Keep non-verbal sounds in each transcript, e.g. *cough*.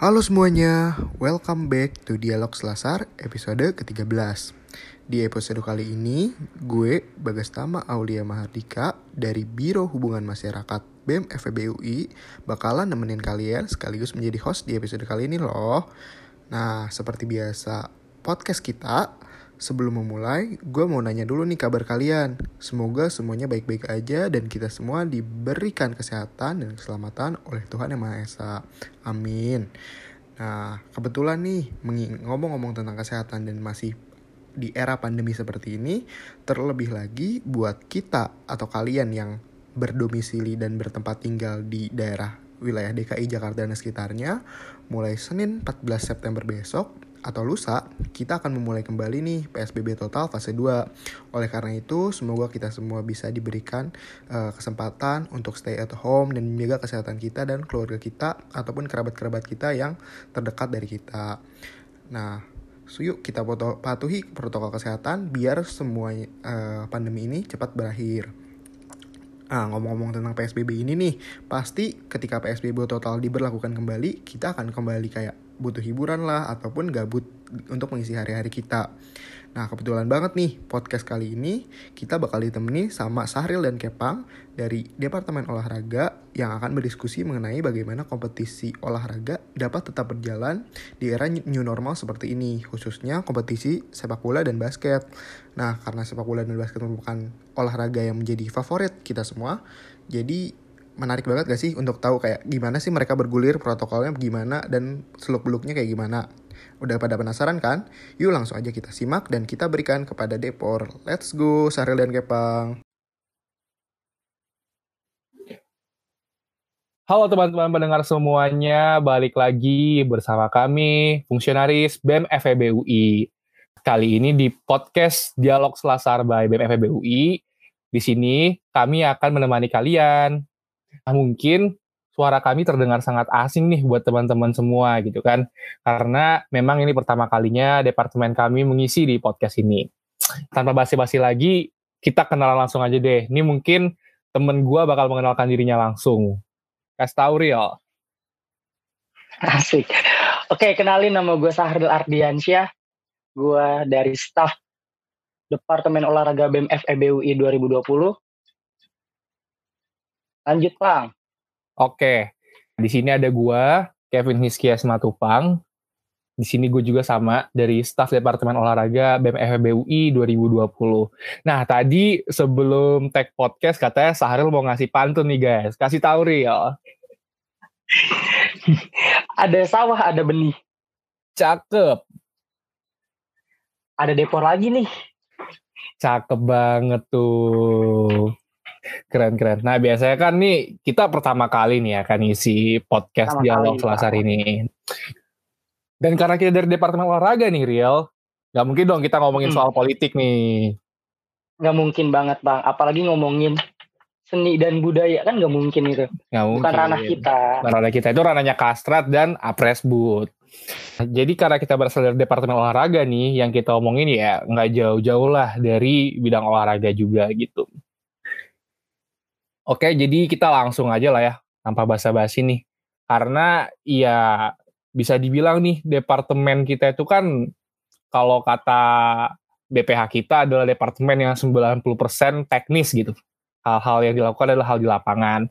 Halo semuanya, welcome back to Dialog Selasar episode ke-13. Di episode kali ini, gue Bagas Tama Aulia Mahardika dari Biro Hubungan Masyarakat BEM FEB UI bakalan nemenin kalian sekaligus menjadi host di episode kali ini loh. Nah, seperti biasa, podcast kita Sebelum memulai, gue mau nanya dulu nih kabar kalian. Semoga semuanya baik-baik aja dan kita semua diberikan kesehatan dan keselamatan oleh Tuhan Yang Maha Esa. Amin. Nah, kebetulan nih, ngomong-ngomong tentang kesehatan dan masih di era pandemi seperti ini, terlebih lagi buat kita atau kalian yang berdomisili dan bertempat tinggal di daerah wilayah DKI Jakarta dan sekitarnya, mulai Senin 14 September besok, atau lusa, kita akan memulai kembali nih PSBB total fase 2. Oleh karena itu, semoga kita semua bisa diberikan uh, kesempatan untuk stay at home dan menjaga kesehatan kita dan keluarga kita ataupun kerabat-kerabat kita yang terdekat dari kita. Nah, so yuk kita patuhi protokol kesehatan biar semua uh, pandemi ini cepat berakhir. Nah, ngomong-ngomong tentang PSBB ini nih, pasti ketika PSBB total diberlakukan kembali, kita akan kembali kayak butuh hiburan lah ataupun gabut untuk mengisi hari-hari kita. Nah, kebetulan banget nih podcast kali ini kita bakal ditemani sama Sahril dan Kepang dari Departemen Olahraga yang akan berdiskusi mengenai bagaimana kompetisi olahraga dapat tetap berjalan di era new normal seperti ini, khususnya kompetisi sepak bola dan basket. Nah, karena sepak bola dan basket merupakan olahraga yang menjadi favorit kita semua, jadi menarik banget gak sih untuk tahu kayak gimana sih mereka bergulir protokolnya gimana dan seluk beluknya kayak gimana. Udah pada penasaran kan? Yuk langsung aja kita simak dan kita berikan kepada Depor. Let's go, Saril dan Kepang. Halo teman-teman pendengar semuanya, balik lagi bersama kami, fungsionaris BEM FEB UI. Kali ini di podcast Dialog Selasar by BEM FEB UI. Di sini kami akan menemani kalian Nah, mungkin suara kami terdengar sangat asing nih buat teman-teman semua gitu kan. Karena memang ini pertama kalinya departemen kami mengisi di podcast ini. Tanpa basi-basi lagi, kita kenalan langsung aja deh. Ini mungkin temen gue bakal mengenalkan dirinya langsung. Kasih tau Riel. Asik. Oke, kenalin nama gue Sahril Ardiansyah. Gue dari staff Departemen Olahraga BEM FEBUI 2020 Lanjut, Pang. Oke. Di sini ada gua, Kevin Hiskia Matupang. Di sini gue juga sama dari staf Departemen Olahraga BMFB UI 2020. Nah, tadi sebelum tag podcast katanya Sahril mau ngasih pantun nih guys. Kasih tahu Riel. *laughs* ada sawah, ada benih. Cakep. Ada depor lagi nih. Cakep banget tuh. Keren keren. Nah biasanya kan nih kita pertama kali nih akan isi podcast pertama dialog kali, Selasar ini. Dan karena kita dari Departemen Olahraga nih Riel, nggak mungkin dong kita ngomongin hmm. soal politik nih. Nggak mungkin banget bang, apalagi ngomongin seni dan budaya kan nggak mungkin itu. Nggak mungkin. Bukan ranah kita. Bukan ranah kita itu ranahnya Kastrat dan Apresbud. Jadi karena kita berasal dari Departemen Olahraga nih, yang kita omongin ya nggak jauh-jauh lah dari bidang olahraga juga gitu. Oke, jadi kita langsung aja lah ya, tanpa basa-basi nih. Karena ya bisa dibilang nih, departemen kita itu kan kalau kata BPH kita adalah departemen yang 90% teknis gitu. Hal-hal yang dilakukan adalah hal di lapangan.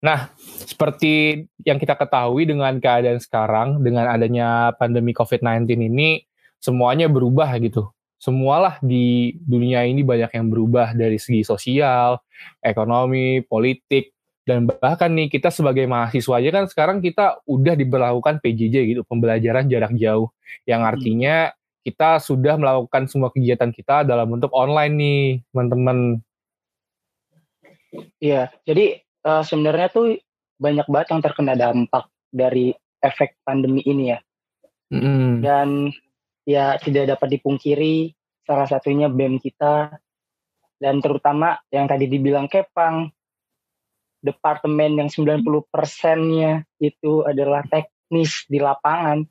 Nah, seperti yang kita ketahui dengan keadaan sekarang, dengan adanya pandemi COVID-19 ini, semuanya berubah gitu semualah di dunia ini banyak yang berubah dari segi sosial, ekonomi, politik, dan bahkan nih kita sebagai mahasiswa aja kan sekarang kita udah diberlakukan PJJ gitu, pembelajaran jarak jauh, yang hmm. artinya kita sudah melakukan semua kegiatan kita dalam bentuk online nih, teman-teman. Iya, jadi uh, sebenarnya tuh banyak banget yang terkena dampak dari efek pandemi ini ya. Mm. Dan ya tidak dapat dipungkiri salah satunya BEM kita. Dan terutama yang tadi dibilang Kepang departemen yang 90 persennya itu adalah teknis di lapangan.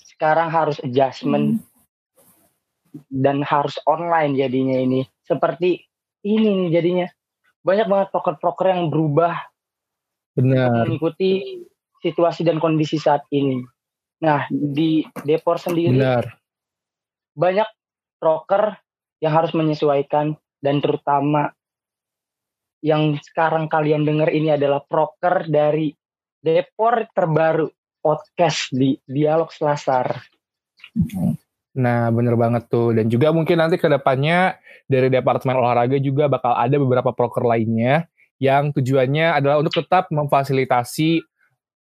Sekarang harus adjustment hmm. dan harus online jadinya ini. Seperti ini nih jadinya. Banyak banget proker-proker yang berubah benar. mengikuti situasi dan kondisi saat ini. Nah, di Depor sendiri Benar. banyak rocker yang harus menyesuaikan dan terutama yang sekarang kalian dengar ini adalah proker dari Depor terbaru podcast di Dialog Selasar. Nah, bener banget tuh. Dan juga mungkin nanti ke depannya dari Departemen Olahraga juga bakal ada beberapa proker lainnya yang tujuannya adalah untuk tetap memfasilitasi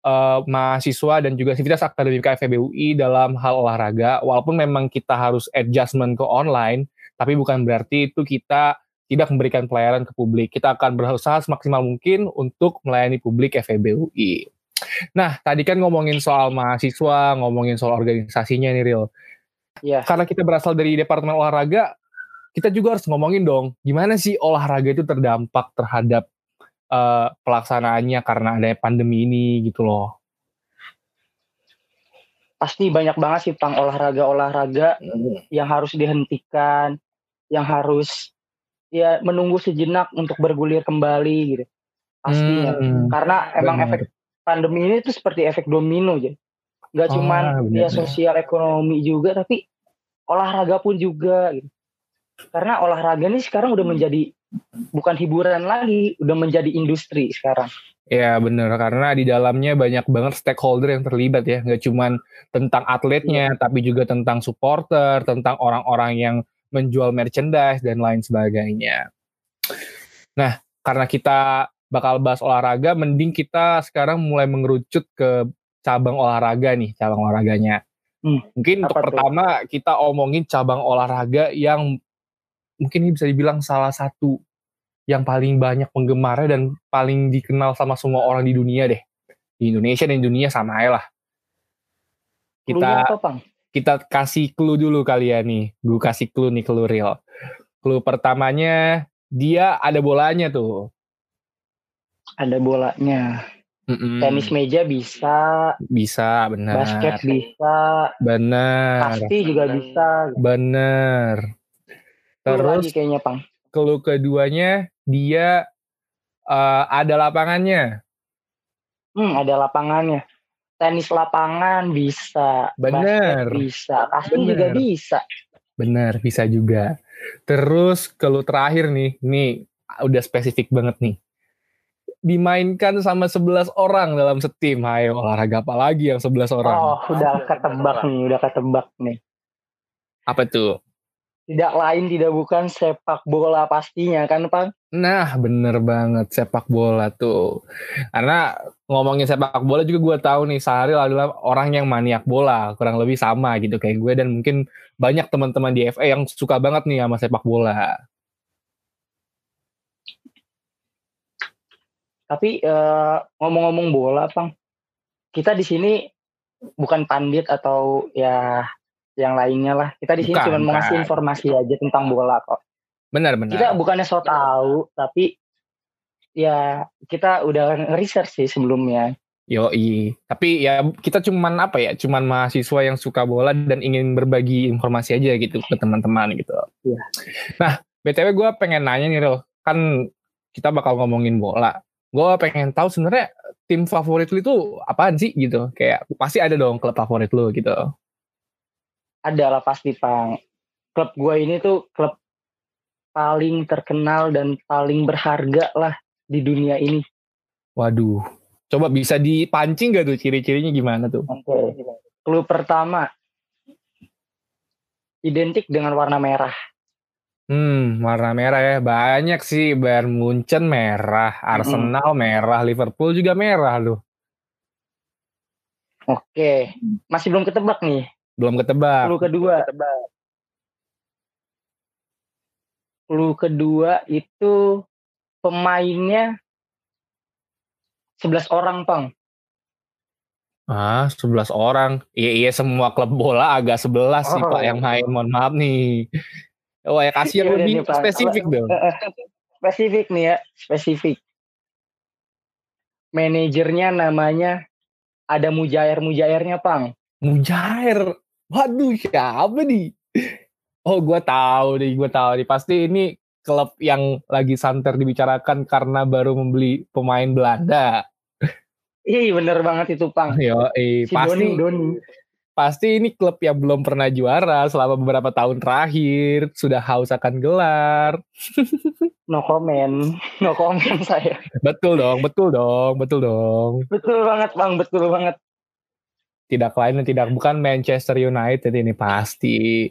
uh, mahasiswa dan juga aktivitas akademik FEBUI dalam hal olahraga. Walaupun memang kita harus adjustment ke online, tapi bukan berarti itu kita tidak memberikan pelayanan ke publik. Kita akan berusaha semaksimal mungkin untuk melayani publik FEBUI. Nah, tadi kan ngomongin soal mahasiswa, ngomongin soal organisasinya nih, Real. Yeah. Karena kita berasal dari Departemen Olahraga, kita juga harus ngomongin dong, gimana sih olahraga itu terdampak terhadap uh, pelaksanaannya karena ada pandemi ini gitu loh. Pasti banyak banget sih tentang olahraga-olahraga hmm. yang harus dihentikan, yang harus ya menunggu sejenak untuk bergulir kembali gitu. Pastinya hmm, karena emang bener. efek pandemi ini tuh seperti efek domino aja. Nggak oh, cuman ya sosial ekonomi juga tapi olahraga pun juga gitu. Karena olahraga ini sekarang udah menjadi bukan hiburan lagi udah menjadi industri sekarang Ya bener karena di dalamnya banyak banget stakeholder yang terlibat ya nggak cuman tentang atletnya ya. tapi juga tentang supporter tentang orang-orang yang menjual merchandise dan lain sebagainya. Nah, karena kita bakal bahas olahraga, mending kita sekarang mulai mengerucut ke cabang olahraga nih, cabang olahraganya. Hmm, mungkin untuk pertama kita omongin cabang olahraga yang mungkin ini bisa dibilang salah satu yang paling banyak penggemarnya dan paling dikenal sama semua orang di dunia deh. Di Indonesia dan di dunia sama aja lah. Kita apa, kita kasih clue dulu kali ya nih. Gue kasih clue nih clue real. Clue pertamanya dia ada bolanya tuh. Ada bolanya. Mm-mm. Tenis meja bisa. Bisa, benar. Basket bisa. Benar. Pasti juga bisa. Benar. Terus lagi kayaknya, Pang. Clue keduanya dia uh, ada lapangannya. Hmm, ada lapangannya tenis lapangan bisa, bener, bisa, pasti juga bisa. Bener, bisa juga. Terus kalau terakhir nih, nih udah spesifik banget nih. Dimainkan sama 11 orang dalam setim. Ayo olahraga apa lagi yang 11 orang? Oh, udah ketebak nih, udah ketebak nih. Apa tuh? Tidak lain tidak bukan sepak bola pastinya kan Pak? Nah bener banget sepak bola tuh. Karena ngomongin sepak bola juga gue tahu nih Sahril adalah orang yang maniak bola. Kurang lebih sama gitu kayak gue dan mungkin banyak teman-teman di FA yang suka banget nih sama sepak bola. Tapi uh, ngomong-ngomong bola, Bang, kita di sini bukan pandit atau ya yang lainnya lah. Kita di sini cuma mau ngasih informasi aja tentang bola kok. Benar benar. Kita bukannya so tahu, tapi ya kita udah research sih sebelumnya. Yo tapi ya kita cuman apa ya, cuman mahasiswa yang suka bola dan ingin berbagi informasi aja gitu ke teman-teman gitu. Iya. Nah, btw gue pengen nanya nih Ril, kan kita bakal ngomongin bola. Gue pengen tahu sebenarnya tim favorit lu itu apaan sih gitu? Kayak pasti ada dong klub favorit lu gitu adalah pasti Pang. Klub gue ini tuh klub paling terkenal dan paling berharga lah di dunia ini. Waduh, coba bisa dipancing gak tuh ciri-cirinya gimana tuh? Oke, okay. klub pertama identik dengan warna merah. Hmm, warna merah ya. Banyak sih. Bayern Munchen merah, Arsenal hmm. merah, Liverpool juga merah loh. Oke, masih belum ketebak nih. Belum ketebak. Clue kedua. Ketebak. Clue kedua itu pemainnya 11 orang, Pang. Ah, 11 orang. Iya, iya semua klub bola agak 11 oh. sih, Pak, yang main. Mohon maaf nih. Oh, ya kasih yang lebih nih, spesifik dong. Eh, eh, spesifik nih ya, spesifik. Manajernya namanya ada mujair-mujairnya, Pang. Mujair. Waduh, siapa nih? Oh, gue tahu nih, gue tahu nih. Pasti ini klub yang lagi santer dibicarakan karena baru membeli pemain Belanda. Iya bener banget itu Pang. Yo, eh, si pasti Doni, Doni. Pasti ini klub yang belum pernah juara selama beberapa tahun terakhir sudah haus akan gelar. *laughs* no comment, no comment *laughs* saya. Betul dong, betul dong, betul dong. Betul banget Bang, betul banget. Tidak lain dan tidak bukan Manchester United ini pasti.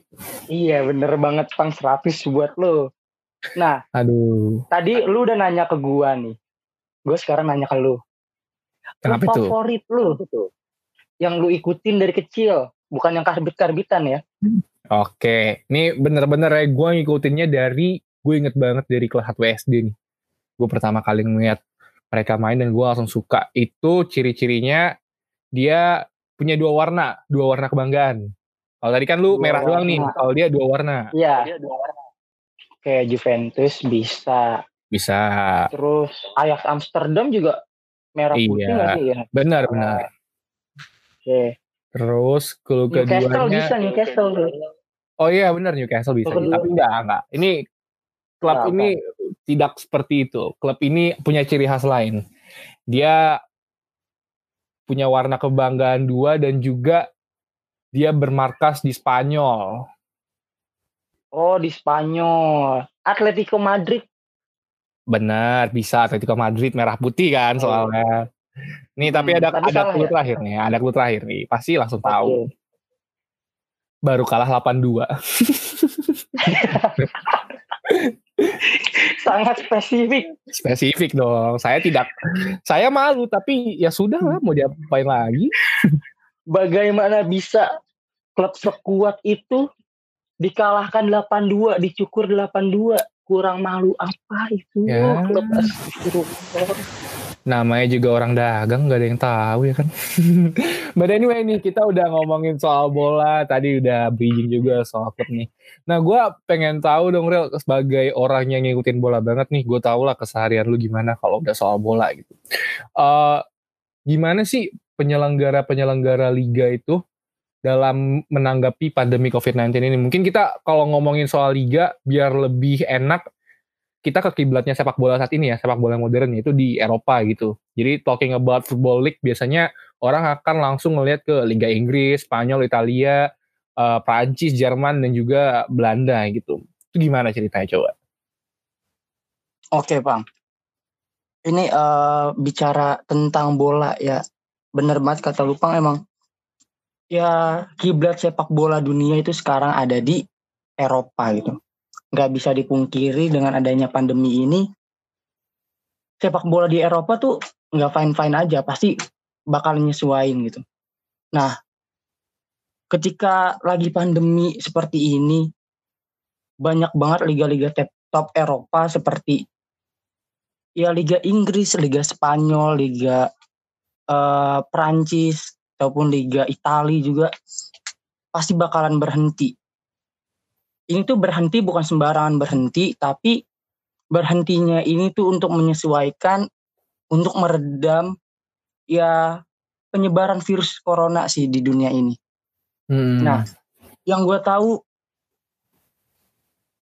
Iya bener banget Pang 100 buat lo. Nah, aduh. Tadi lu udah nanya ke gua nih. Gue sekarang nanya ke lu Kenapa itu? Favorit lu tuh. Yang lu ikutin dari kecil, bukan yang karbit-karbitan ya. Oke, ini bener-bener ya gue ngikutinnya dari, gue inget banget dari kelas 1 SD nih. Gue pertama kali ngeliat mereka main dan gue langsung suka. Itu ciri-cirinya dia punya dua warna, dua warna kebanggaan. Kalau tadi kan lu dua merah warna. doang nih, kalau dia dua warna. Iya. dua warna. Kayak Juventus bisa. Bisa. Terus Ajax Amsterdam juga merah putih iya. sih ya? Benar benar. Oke. Okay. Terus kalau keduanya Newcastle bisa Newcastle. Oh iya benar Newcastle bisa. Kedua. Tapi enggak enggak. Ini klub nah, ini apa? tidak seperti itu. Klub ini punya ciri khas lain. Dia punya warna kebanggaan dua dan juga dia bermarkas di Spanyol. Oh, di Spanyol. Atletico Madrid Benar, bisa Atletico Madrid merah putih kan oh. soalnya. Nih, tapi hmm, ada tapi ada clue ya? terakhir nih, ada clue terakhir nih. Pasti langsung okay. tahu. Baru kalah 8-2. *laughs* Sangat spesifik. Spesifik dong. Saya tidak saya malu tapi ya sudah lah mau diapain lagi. Bagaimana bisa klub sekuat itu dikalahkan 8-2, dicukur 8-2? kurang malu apa itu ya. Namanya juga orang dagang nggak ada yang tahu ya kan? *laughs* But anyway nih kita udah ngomongin soal bola tadi udah bridging juga soal klub nih. Nah gue pengen tahu dong real sebagai orang yang ngikutin bola banget nih gue tau lah keseharian lu gimana kalau udah soal bola gitu. Uh, gimana sih penyelenggara penyelenggara liga itu dalam menanggapi pandemi COVID-19 ini. Mungkin kita kalau ngomongin soal liga biar lebih enak kita ke kiblatnya sepak bola saat ini ya, sepak bola modern itu di Eropa gitu. Jadi talking about football league biasanya orang akan langsung ngelihat ke Liga Inggris, Spanyol, Italia, uh, Prancis, Jerman dan juga Belanda gitu. Itu gimana ceritanya coba? Oke, Bang. Ini uh, bicara tentang bola ya. Bener banget kata Lupang emang ya kiblat sepak bola dunia itu sekarang ada di Eropa gitu. Nggak bisa dipungkiri dengan adanya pandemi ini, sepak bola di Eropa tuh nggak fine-fine aja, pasti bakal nyesuain gitu. Nah, ketika lagi pandemi seperti ini, banyak banget liga-liga top Eropa seperti ya Liga Inggris, Liga Spanyol, Liga uh, Prancis, ataupun Liga Italia juga pasti bakalan berhenti. Ini tuh berhenti bukan sembarangan berhenti, tapi berhentinya ini tuh untuk menyesuaikan, untuk meredam ya penyebaran virus corona sih di dunia ini. Hmm. Nah, yang gue tahu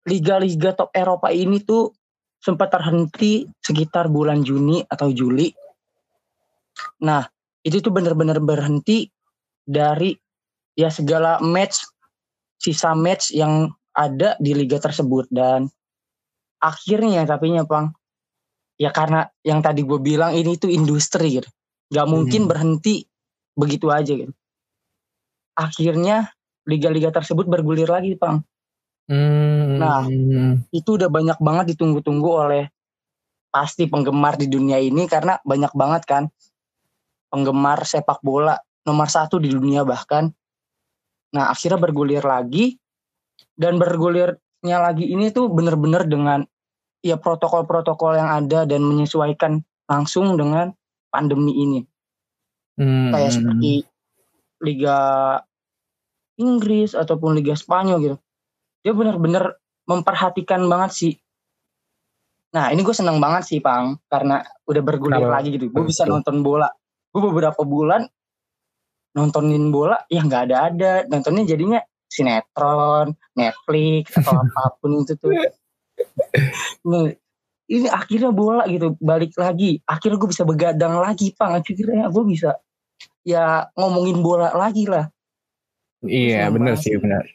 liga-liga top Eropa ini tuh sempat terhenti sekitar bulan Juni atau Juli. Nah, itu tuh bener-bener berhenti dari ya segala match sisa match yang ada di liga tersebut dan akhirnya tapi pang ya karena yang tadi gue bilang ini tuh industri gitu nggak mungkin hmm. berhenti begitu aja gitu akhirnya liga-liga tersebut bergulir lagi pang hmm. nah itu udah banyak banget ditunggu-tunggu oleh pasti penggemar di dunia ini karena banyak banget kan penggemar sepak bola nomor satu di dunia bahkan. Nah akhirnya bergulir lagi dan bergulirnya lagi ini tuh bener-bener dengan ya protokol-protokol yang ada dan menyesuaikan langsung dengan pandemi ini. Hmm. Kayak seperti Liga Inggris ataupun Liga Spanyol gitu. Dia bener-bener memperhatikan banget sih. Nah ini gue seneng banget sih Pang karena udah bergulir Kenapa? lagi gitu. Gue bisa nonton bola gue beberapa bulan nontonin bola ya nggak ada ada nontonnya jadinya sinetron Netflix atau *laughs* apa pun itu tuh. Ini akhirnya bola gitu balik lagi. Akhirnya gue bisa begadang lagi pang akhirnya gue bisa ya ngomongin bola lagi lah. Iya bener sih bener.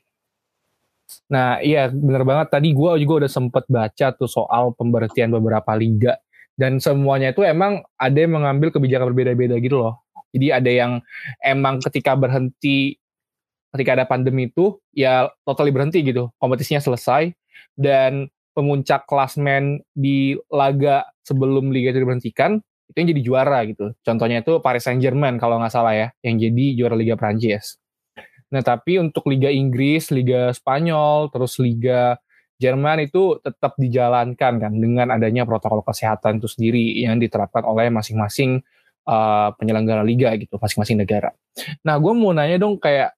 Nah iya bener banget. Tadi gue juga udah sempet baca tuh soal pemberhentian beberapa liga. Dan semuanya itu emang ada yang mengambil kebijakan berbeda-beda gitu loh. Jadi ada yang emang ketika berhenti ketika ada pandemi itu ya totally berhenti gitu kompetisinya selesai dan pemuncak klasmen di laga sebelum liga itu diberhentikan itu yang jadi juara gitu. Contohnya itu Paris Saint Germain kalau nggak salah ya, yang jadi juara Liga Prancis. Nah tapi untuk Liga Inggris, Liga Spanyol, terus Liga Jerman itu tetap dijalankan kan dengan adanya protokol kesehatan itu sendiri yang diterapkan oleh masing-masing uh, penyelenggara liga gitu, masing-masing negara. Nah gue mau nanya dong kayak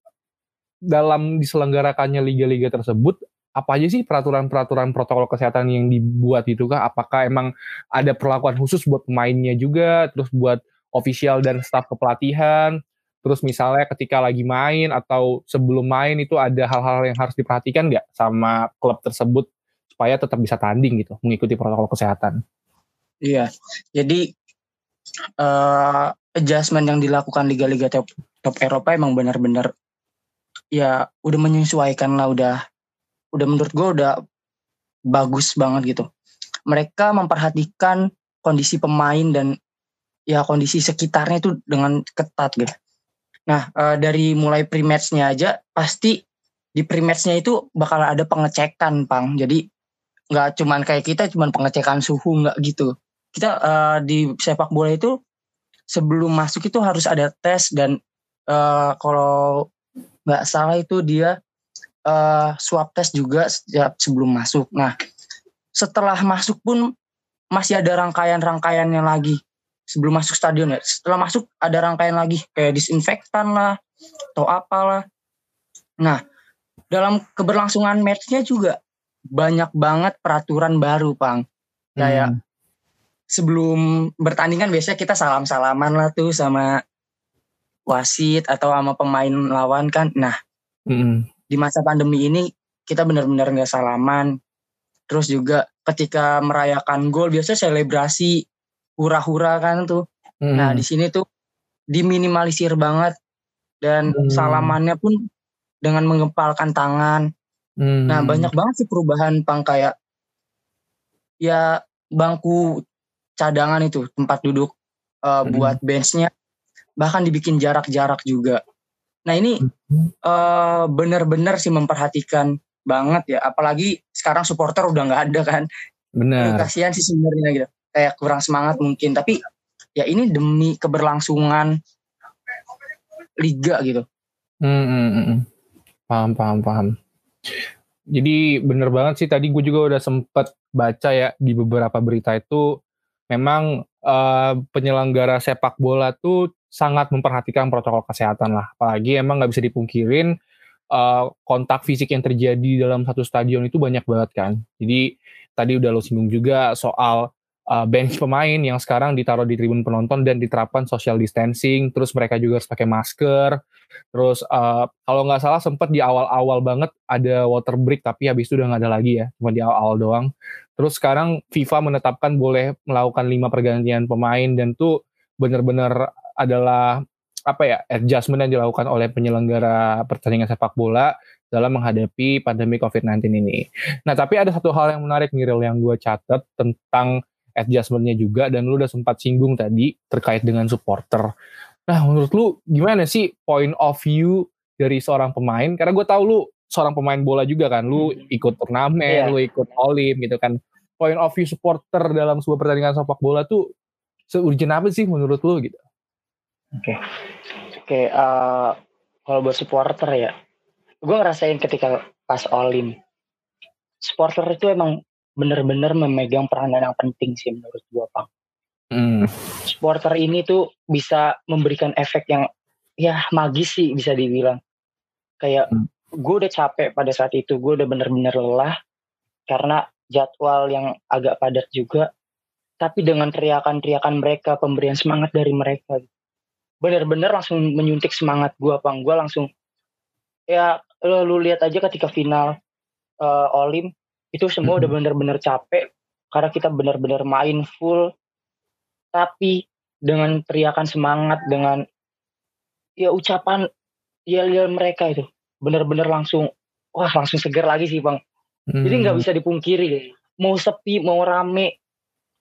dalam diselenggarakannya liga-liga tersebut apa aja sih peraturan-peraturan protokol kesehatan yang dibuat itu kah? Apakah emang ada perlakuan khusus buat pemainnya juga, terus buat official dan staf kepelatihan, terus misalnya ketika lagi main atau sebelum main itu ada hal-hal yang harus diperhatikan nggak sama klub tersebut supaya tetap bisa tanding gitu, mengikuti protokol kesehatan? Iya, jadi uh, adjustment yang dilakukan liga-liga top, top Eropa emang benar-benar ya udah menyesuaikan lah udah udah menurut gue udah bagus banget gitu. Mereka memperhatikan kondisi pemain dan ya kondisi sekitarnya itu dengan ketat gitu. Nah e, dari mulai pre-matchnya aja pasti di pre-matchnya itu bakal ada pengecekan pang. Jadi nggak cuman kayak kita cuman pengecekan suhu nggak gitu. Kita e, di sepak bola itu sebelum masuk itu harus ada tes dan e, kalau nggak salah itu dia uh, swab test juga setiap sebelum masuk. Nah, setelah masuk pun masih ada rangkaian-rangkaiannya lagi sebelum masuk stadion ya. Setelah masuk ada rangkaian lagi kayak disinfektan lah atau apalah. Nah, dalam keberlangsungan matchnya juga banyak banget peraturan baru, Pang. Kayak hmm. sebelum bertanding kan biasanya kita salam-salaman lah tuh sama wasit atau sama pemain lawan kan. Nah, hmm di masa pandemi ini kita benar-benar nggak salaman. Terus juga ketika merayakan gol biasa selebrasi hura-hura kan tuh. Hmm. Nah di sini tuh diminimalisir banget dan hmm. salamannya pun dengan mengepalkan tangan. Hmm. Nah banyak banget sih perubahan pang kayak ya bangku cadangan itu tempat duduk uh, hmm. buat benchnya bahkan dibikin jarak-jarak juga. Nah ini uh, benar-benar sih memperhatikan banget ya. Apalagi sekarang supporter udah nggak ada kan. Benar. Kasihan sih sebenarnya gitu. Kayak kurang semangat mungkin. Tapi ya ini demi keberlangsungan liga gitu. Hmm, hmm, hmm, hmm. Paham, paham, paham. Jadi bener banget sih tadi gue juga udah sempet baca ya di beberapa berita itu memang uh, penyelenggara sepak bola tuh sangat memperhatikan protokol kesehatan lah. Apalagi emang nggak bisa dipungkirin uh, kontak fisik yang terjadi dalam satu stadion itu banyak banget kan. Jadi tadi udah lo singgung juga soal uh, bench pemain yang sekarang ditaruh di tribun penonton dan diterapkan social distancing. Terus mereka juga harus pakai masker. Terus uh, kalau nggak salah sempat di awal-awal banget ada water break tapi habis itu udah nggak ada lagi ya, cuma di awal-awal doang. Terus sekarang FIFA menetapkan boleh melakukan lima pergantian pemain dan tuh bener-bener adalah apa ya adjustment yang dilakukan oleh penyelenggara pertandingan sepak bola dalam menghadapi pandemi COVID-19 ini. Nah, tapi ada satu hal yang menarik nih yang gue catat tentang adjustmentnya juga dan lu udah sempat singgung tadi terkait dengan supporter. Nah, menurut lu gimana sih point of view dari seorang pemain? Karena gue tahu lu seorang pemain bola juga kan, lu hmm. ikut turnamen, yeah. lu ikut olim gitu kan. Point of view supporter dalam sebuah pertandingan sepak bola tuh seurgent apa sih menurut lu gitu? Oke. Okay. Oke, okay, uh, eh, kalau buat supporter ya, gue ngerasain ketika pas Olim, supporter itu emang bener-bener memegang peranan yang penting sih menurut gue, Pang. Mm. Supporter ini tuh bisa memberikan efek yang ya magis sih bisa dibilang. Kayak mm. gue udah capek pada saat itu, gue udah bener-bener lelah karena jadwal yang agak padat juga. Tapi dengan teriakan-teriakan mereka, pemberian semangat dari mereka, bener-bener langsung menyuntik semangat gue bang gue langsung ya lo lu lihat aja ketika final uh, olim itu semua hmm. udah bener-bener capek karena kita benar-benar main full tapi dengan teriakan semangat dengan ya ucapan yel-yel mereka itu benar-benar langsung wah langsung seger lagi sih bang hmm. jadi nggak hmm. bisa dipungkiri mau sepi mau rame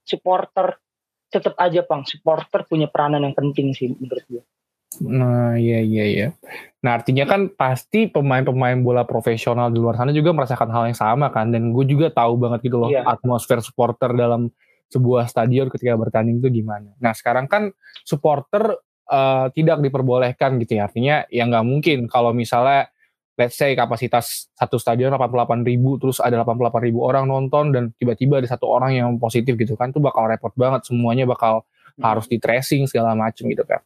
supporter tetap aja bang supporter punya peranan yang penting sih menurut gue Nah, iya iya iya. Nah, artinya kan pasti pemain-pemain bola profesional di luar sana juga merasakan hal yang sama kan dan gue juga tahu banget gitu loh iya. atmosfer supporter dalam sebuah stadion ketika bertanding itu gimana. Nah, sekarang kan supporter uh, tidak diperbolehkan gitu ya. Artinya ya nggak mungkin kalau misalnya let's say kapasitas satu stadion 88 ribu terus ada 88 ribu orang nonton dan tiba-tiba ada satu orang yang positif gitu kan tuh bakal repot banget semuanya bakal hmm. harus di tracing segala macem gitu kan.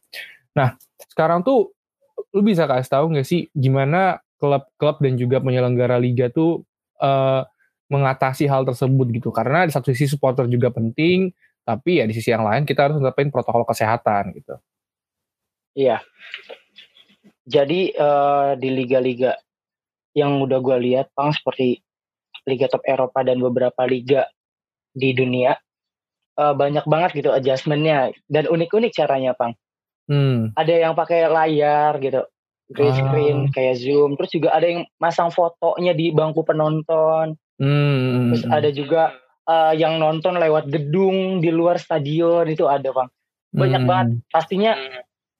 Nah, sekarang tuh lu bisa kasih tahu nggak sih gimana klub-klub dan juga penyelenggara liga tuh uh, mengatasi hal tersebut gitu karena di satu sisi supporter juga penting tapi ya di sisi yang lain kita harus menerapkan protokol kesehatan gitu. Iya. Jadi uh, di liga-liga yang udah gue lihat, pang seperti liga top Eropa dan beberapa liga di dunia uh, banyak banget gitu adjustmentnya dan unik-unik caranya, pang. Hmm. Ada yang pakai layar gitu, green ah. screen kayak zoom. Terus juga ada yang masang fotonya di bangku penonton. Hmm. Terus ada juga uh, yang nonton lewat gedung di luar stadion itu ada bang. Banyak hmm. banget. Pastinya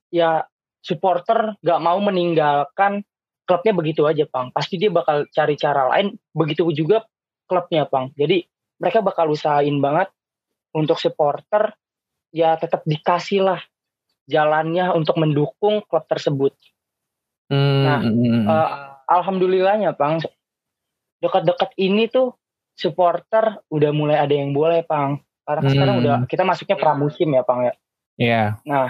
ya supporter gak mau meninggalkan klubnya begitu aja bang. Pasti dia bakal cari cara lain. Begitu juga klubnya bang. Jadi mereka bakal usahain banget untuk supporter ya tetap dikasih lah jalannya untuk mendukung klub tersebut. Hmm. Nah, uh, alhamdulillahnya, Pang, dekat-dekat ini tuh supporter udah mulai ada yang boleh, Pang. Karena hmm. sekarang udah kita masuknya pramusim ya, Pang ya. Iya. Yeah. Nah,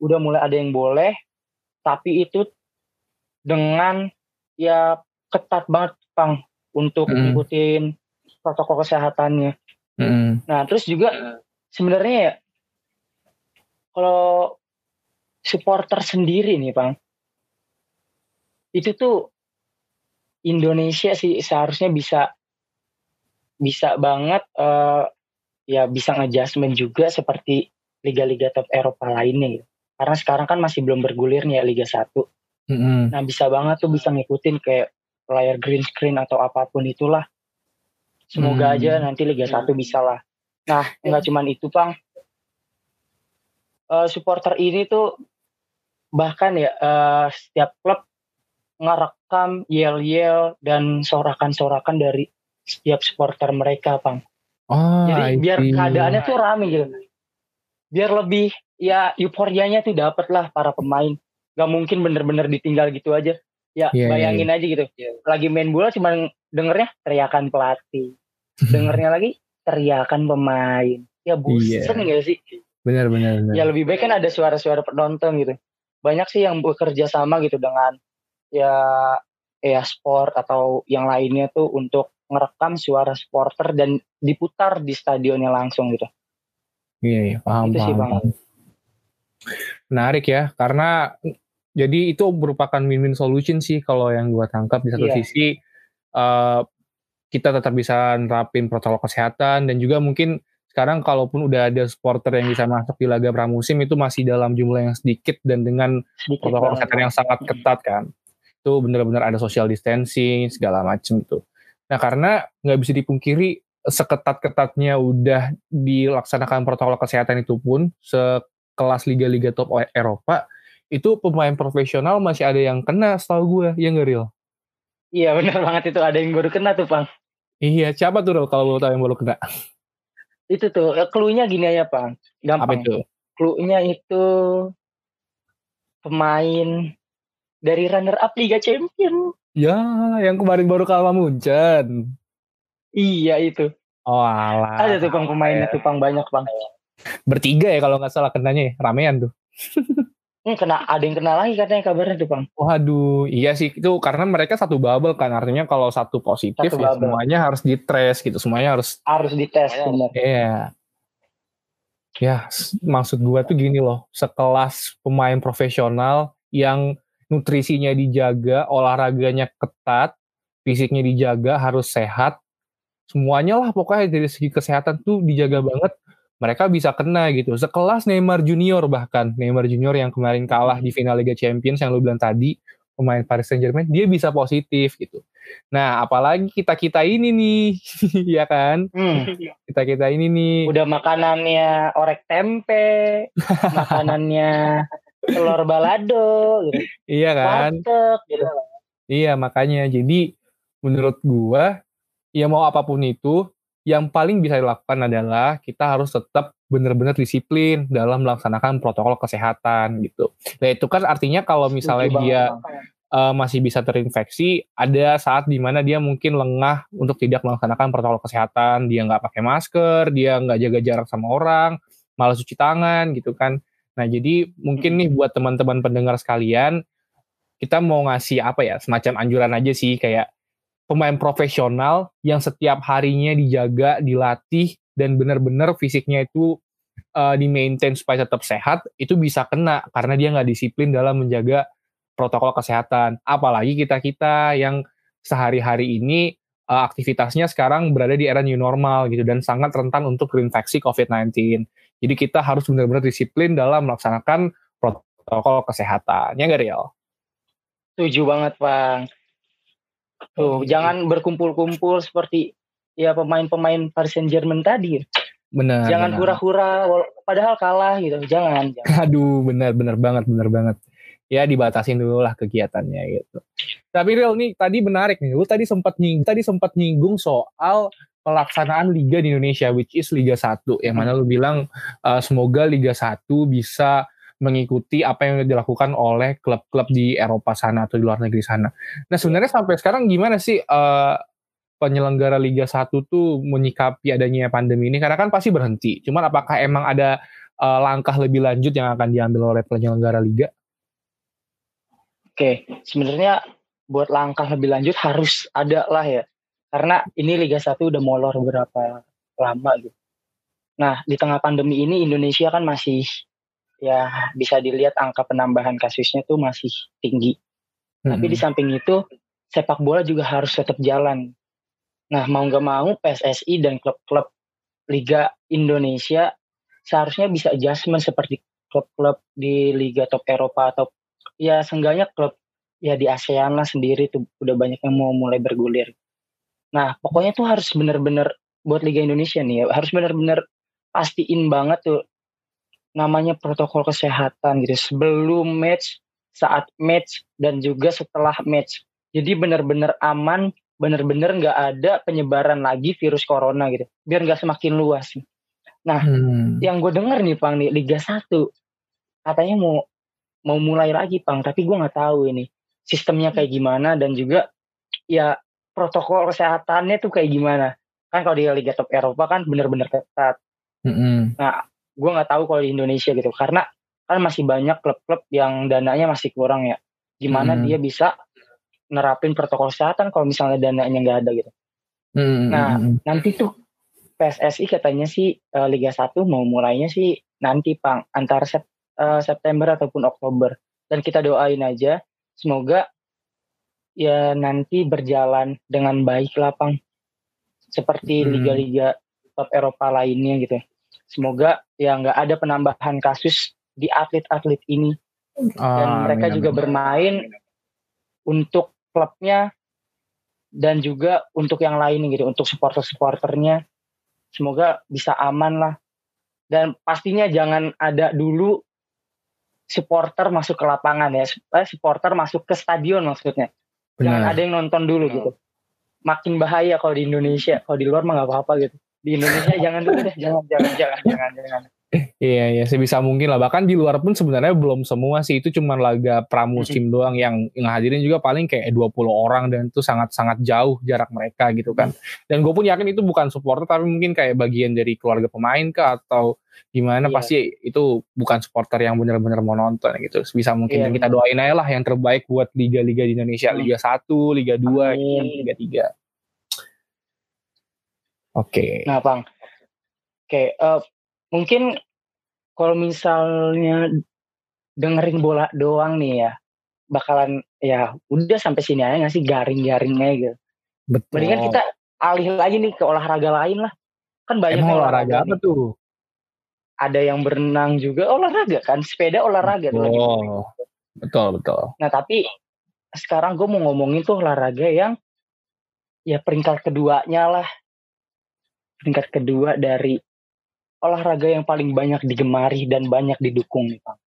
udah mulai ada yang boleh, tapi itu dengan ya ketat banget, Pang, untuk hmm. ngikutin protokol kesehatannya. Hmm. Nah, terus juga sebenarnya ya kalau supporter sendiri nih bang itu tuh Indonesia sih seharusnya bisa bisa banget uh, ya bisa ngejudgment juga seperti liga-liga top Eropa lainnya gitu. Karena sekarang kan masih belum bergulir nih ya Liga 1. Mm-hmm. Nah bisa banget tuh bisa ngikutin kayak layar green screen atau apa pun itulah. Semoga mm-hmm. aja nanti Liga 1 bisa lah. Nah nggak cuman itu Pang. Uh, supporter ini tuh bahkan ya uh, setiap klub ngerekam yel-yel dan sorakan-sorakan dari setiap supporter mereka, Bang. Oh, Jadi biar keadaannya tuh rame gitu. Biar lebih ya euforianya tuh dapet lah para pemain. Gak mungkin bener-bener ditinggal gitu aja. Ya yeah, iya, bayangin yeah. aja gitu. Lagi main bola cuma dengernya teriakan pelatih. *laughs* dengernya lagi teriakan pemain. Ya bosen yeah. gak sih? Bener, bener, bener. Ya lebih baik kan ada suara-suara penonton gitu banyak sih yang bekerja sama gitu dengan ya ya sport atau yang lainnya tuh untuk ngerekam suara supporter dan diputar di stadionnya langsung gitu. Iya, iya paham, itu paham. Sih, bang. Menarik ya, karena jadi itu merupakan win-win solution sih kalau yang gue tangkap di satu iya. sisi uh, kita tetap bisa nerapin protokol kesehatan dan juga mungkin sekarang kalaupun udah ada supporter yang bisa masuk di laga pramusim itu masih dalam jumlah yang sedikit dan dengan protokol kesehatan yang sangat ketat kan itu benar-benar ada social distancing segala macam tuh nah karena nggak bisa dipungkiri seketat-ketatnya udah dilaksanakan protokol kesehatan itu pun sekelas liga-liga top Eropa itu pemain profesional masih ada yang kena setahu gue ya nggak real iya benar banget. Itu ada yang baru kena tuh bang iya siapa tuh kalau lo tahu yang baru kena? Itu tuh clue-nya gini aja pak gampang. Apa itu? clue-nya itu pemain dari runner up Liga Champion. Ya yang kemarin baru kalah Munchen iya itu oh alah ada tuh pang pemainnya tuh pang banyak pang bertiga ya kalau nggak salah kenanya ya ramean tuh Hmm, kena ada yang kena lagi katanya kabarnya tuh bang. Waduh, iya sih itu karena mereka satu bubble kan artinya kalau satu positif satu ya semuanya harus dites gitu, semuanya harus harus dites benar. Iya. Ya, maksud gua tuh gini loh, sekelas pemain profesional yang nutrisinya dijaga, olahraganya ketat, fisiknya dijaga, harus sehat, semuanya lah pokoknya dari segi kesehatan tuh dijaga banget mereka bisa kena gitu. Sekelas Neymar Junior bahkan Neymar Junior yang kemarin kalah di final Liga Champions yang lu bilang tadi pemain Paris Saint-Germain dia bisa positif gitu. Nah, apalagi kita-kita ini nih, *laughs* ya kan? Hmm. Kita-kita ini nih. Udah makanannya orek tempe, *laughs* makanannya telur balado gitu. Iya kan? gitu. Iya, makanya jadi menurut gua ya mau apa pun itu yang paling bisa dilakukan adalah kita harus tetap benar-benar disiplin dalam melaksanakan protokol kesehatan gitu. Nah itu kan artinya kalau misalnya dia uh, masih bisa terinfeksi, ada saat di mana dia mungkin lengah untuk tidak melaksanakan protokol kesehatan, dia nggak pakai masker, dia nggak jaga jarak sama orang, malah cuci tangan gitu kan. Nah jadi mungkin nih buat teman-teman pendengar sekalian, kita mau ngasih apa ya semacam anjuran aja sih kayak pemain profesional yang setiap harinya dijaga, dilatih, dan benar-benar fisiknya itu uh, di maintain supaya tetap sehat, itu bisa kena karena dia nggak disiplin dalam menjaga protokol kesehatan. Apalagi kita-kita yang sehari-hari ini uh, aktivitasnya sekarang berada di era new normal gitu dan sangat rentan untuk terinfeksi COVID-19. Jadi kita harus benar-benar disiplin dalam melaksanakan protokol kesehatan. Ya nggak, Riel? Setuju banget, Bang. Tuh, gitu. jangan berkumpul-kumpul seperti ya pemain-pemain Paris Saint-Germain tadi. Benar. Jangan hura-hura padahal kalah gitu. Jangan, jangan. *laughs* Aduh, benar benar banget, benar banget. Ya dibatasin dulu lah kegiatannya gitu. Tapi real nih tadi menarik nih. Lu tadi sempat nyinggung, tadi sempat nyinggung soal pelaksanaan liga di Indonesia which is Liga 1 yang mana lu bilang uh, semoga Liga 1 bisa mengikuti apa yang dilakukan oleh klub-klub di Eropa sana atau di luar negeri sana. Nah sebenarnya sampai sekarang gimana sih uh, penyelenggara Liga 1 tuh menyikapi adanya pandemi ini? Karena kan pasti berhenti. Cuman apakah emang ada uh, langkah lebih lanjut yang akan diambil oleh penyelenggara Liga? Oke, sebenarnya buat langkah lebih lanjut harus ada lah ya. Karena ini Liga 1 udah molor berapa lama gitu. Nah, di tengah pandemi ini Indonesia kan masih ya bisa dilihat angka penambahan kasusnya tuh masih tinggi. Hmm. Tapi di samping itu sepak bola juga harus tetap jalan. Nah mau nggak mau PSSI dan klub-klub Liga Indonesia seharusnya bisa adjustment seperti klub-klub di Liga Top Eropa atau ya seenggaknya klub ya di ASEAN lah sendiri tuh udah banyak yang mau mulai bergulir. Nah pokoknya tuh harus bener-bener buat Liga Indonesia nih ya harus bener-bener pastiin banget tuh namanya protokol kesehatan gitu sebelum match, saat match dan juga setelah match. Jadi benar-benar aman, benar-benar nggak ada penyebaran lagi virus corona gitu. Biar nggak semakin luas. Nah, hmm. yang gue denger nih Pang nih Liga 1 katanya mau mau mulai lagi Pang, tapi gue nggak tahu ini sistemnya kayak gimana dan juga ya protokol kesehatannya tuh kayak gimana. Kan kalau di Liga Top Eropa kan benar-benar ketat. Mm -hmm. Nah, gue nggak tahu kalau di Indonesia gitu. Karena kan masih banyak klub-klub yang dananya masih kurang ya. Gimana hmm. dia bisa nerapin protokol kesehatan kalau misalnya dananya nggak ada gitu. Hmm. nah nanti tuh PSSI katanya sih uh, Liga 1 mau mulainya sih nanti pang antara sep, uh, September ataupun Oktober. Dan kita doain aja semoga ya nanti berjalan dengan baik lah pang. Seperti liga-liga top Eropa lainnya gitu semoga ya nggak ada penambahan kasus di atlet-atlet ini. Dan mereka amin, juga amin. bermain untuk klubnya dan juga untuk yang lain gitu untuk supporter-supporternya. Semoga bisa aman lah. Dan pastinya jangan ada dulu supporter masuk ke lapangan ya. Eh, supporter masuk ke stadion maksudnya. Benar. jangan ada yang nonton dulu gitu. Makin bahaya kalau di Indonesia. Kalau di luar mah nggak apa-apa gitu di Indonesia jangan dulu deh. Jangan jangan jangan jangan jangan. Iya iya sebisa mungkin lah. Bahkan di luar pun sebenarnya belum semua sih. Itu cuma laga pramusim hmm. doang yang yang hadirin juga paling kayak 20 orang dan itu sangat sangat jauh jarak mereka gitu kan. Dan gue pun yakin itu bukan supporter tapi mungkin kayak bagian dari keluarga pemain kah atau gimana iya. pasti itu bukan supporter yang benar-benar mau nonton gitu. Sebisa mungkin dan kita doain aja lah yang terbaik buat liga-liga di Indonesia hmm. Liga 1 Liga 2 Amin. Liga 3 Oke. Okay. Nah, Bang. Oke, okay, uh, eh, mungkin kalau misalnya dengerin bola doang nih ya, bakalan ya udah sampai sini aja nggak sih garing-garingnya gitu. Betul. Mendingan kita alih lagi nih ke olahraga lain lah. Kan banyak Emang olahraga, olahraga apa tuh? Ada yang berenang juga olahraga kan, sepeda olahraga. Oh, betul betul. Nah tapi sekarang gue mau ngomongin tuh olahraga yang ya peringkat keduanya lah. Peringkat kedua dari olahraga yang paling banyak digemari dan banyak didukung nih Bang.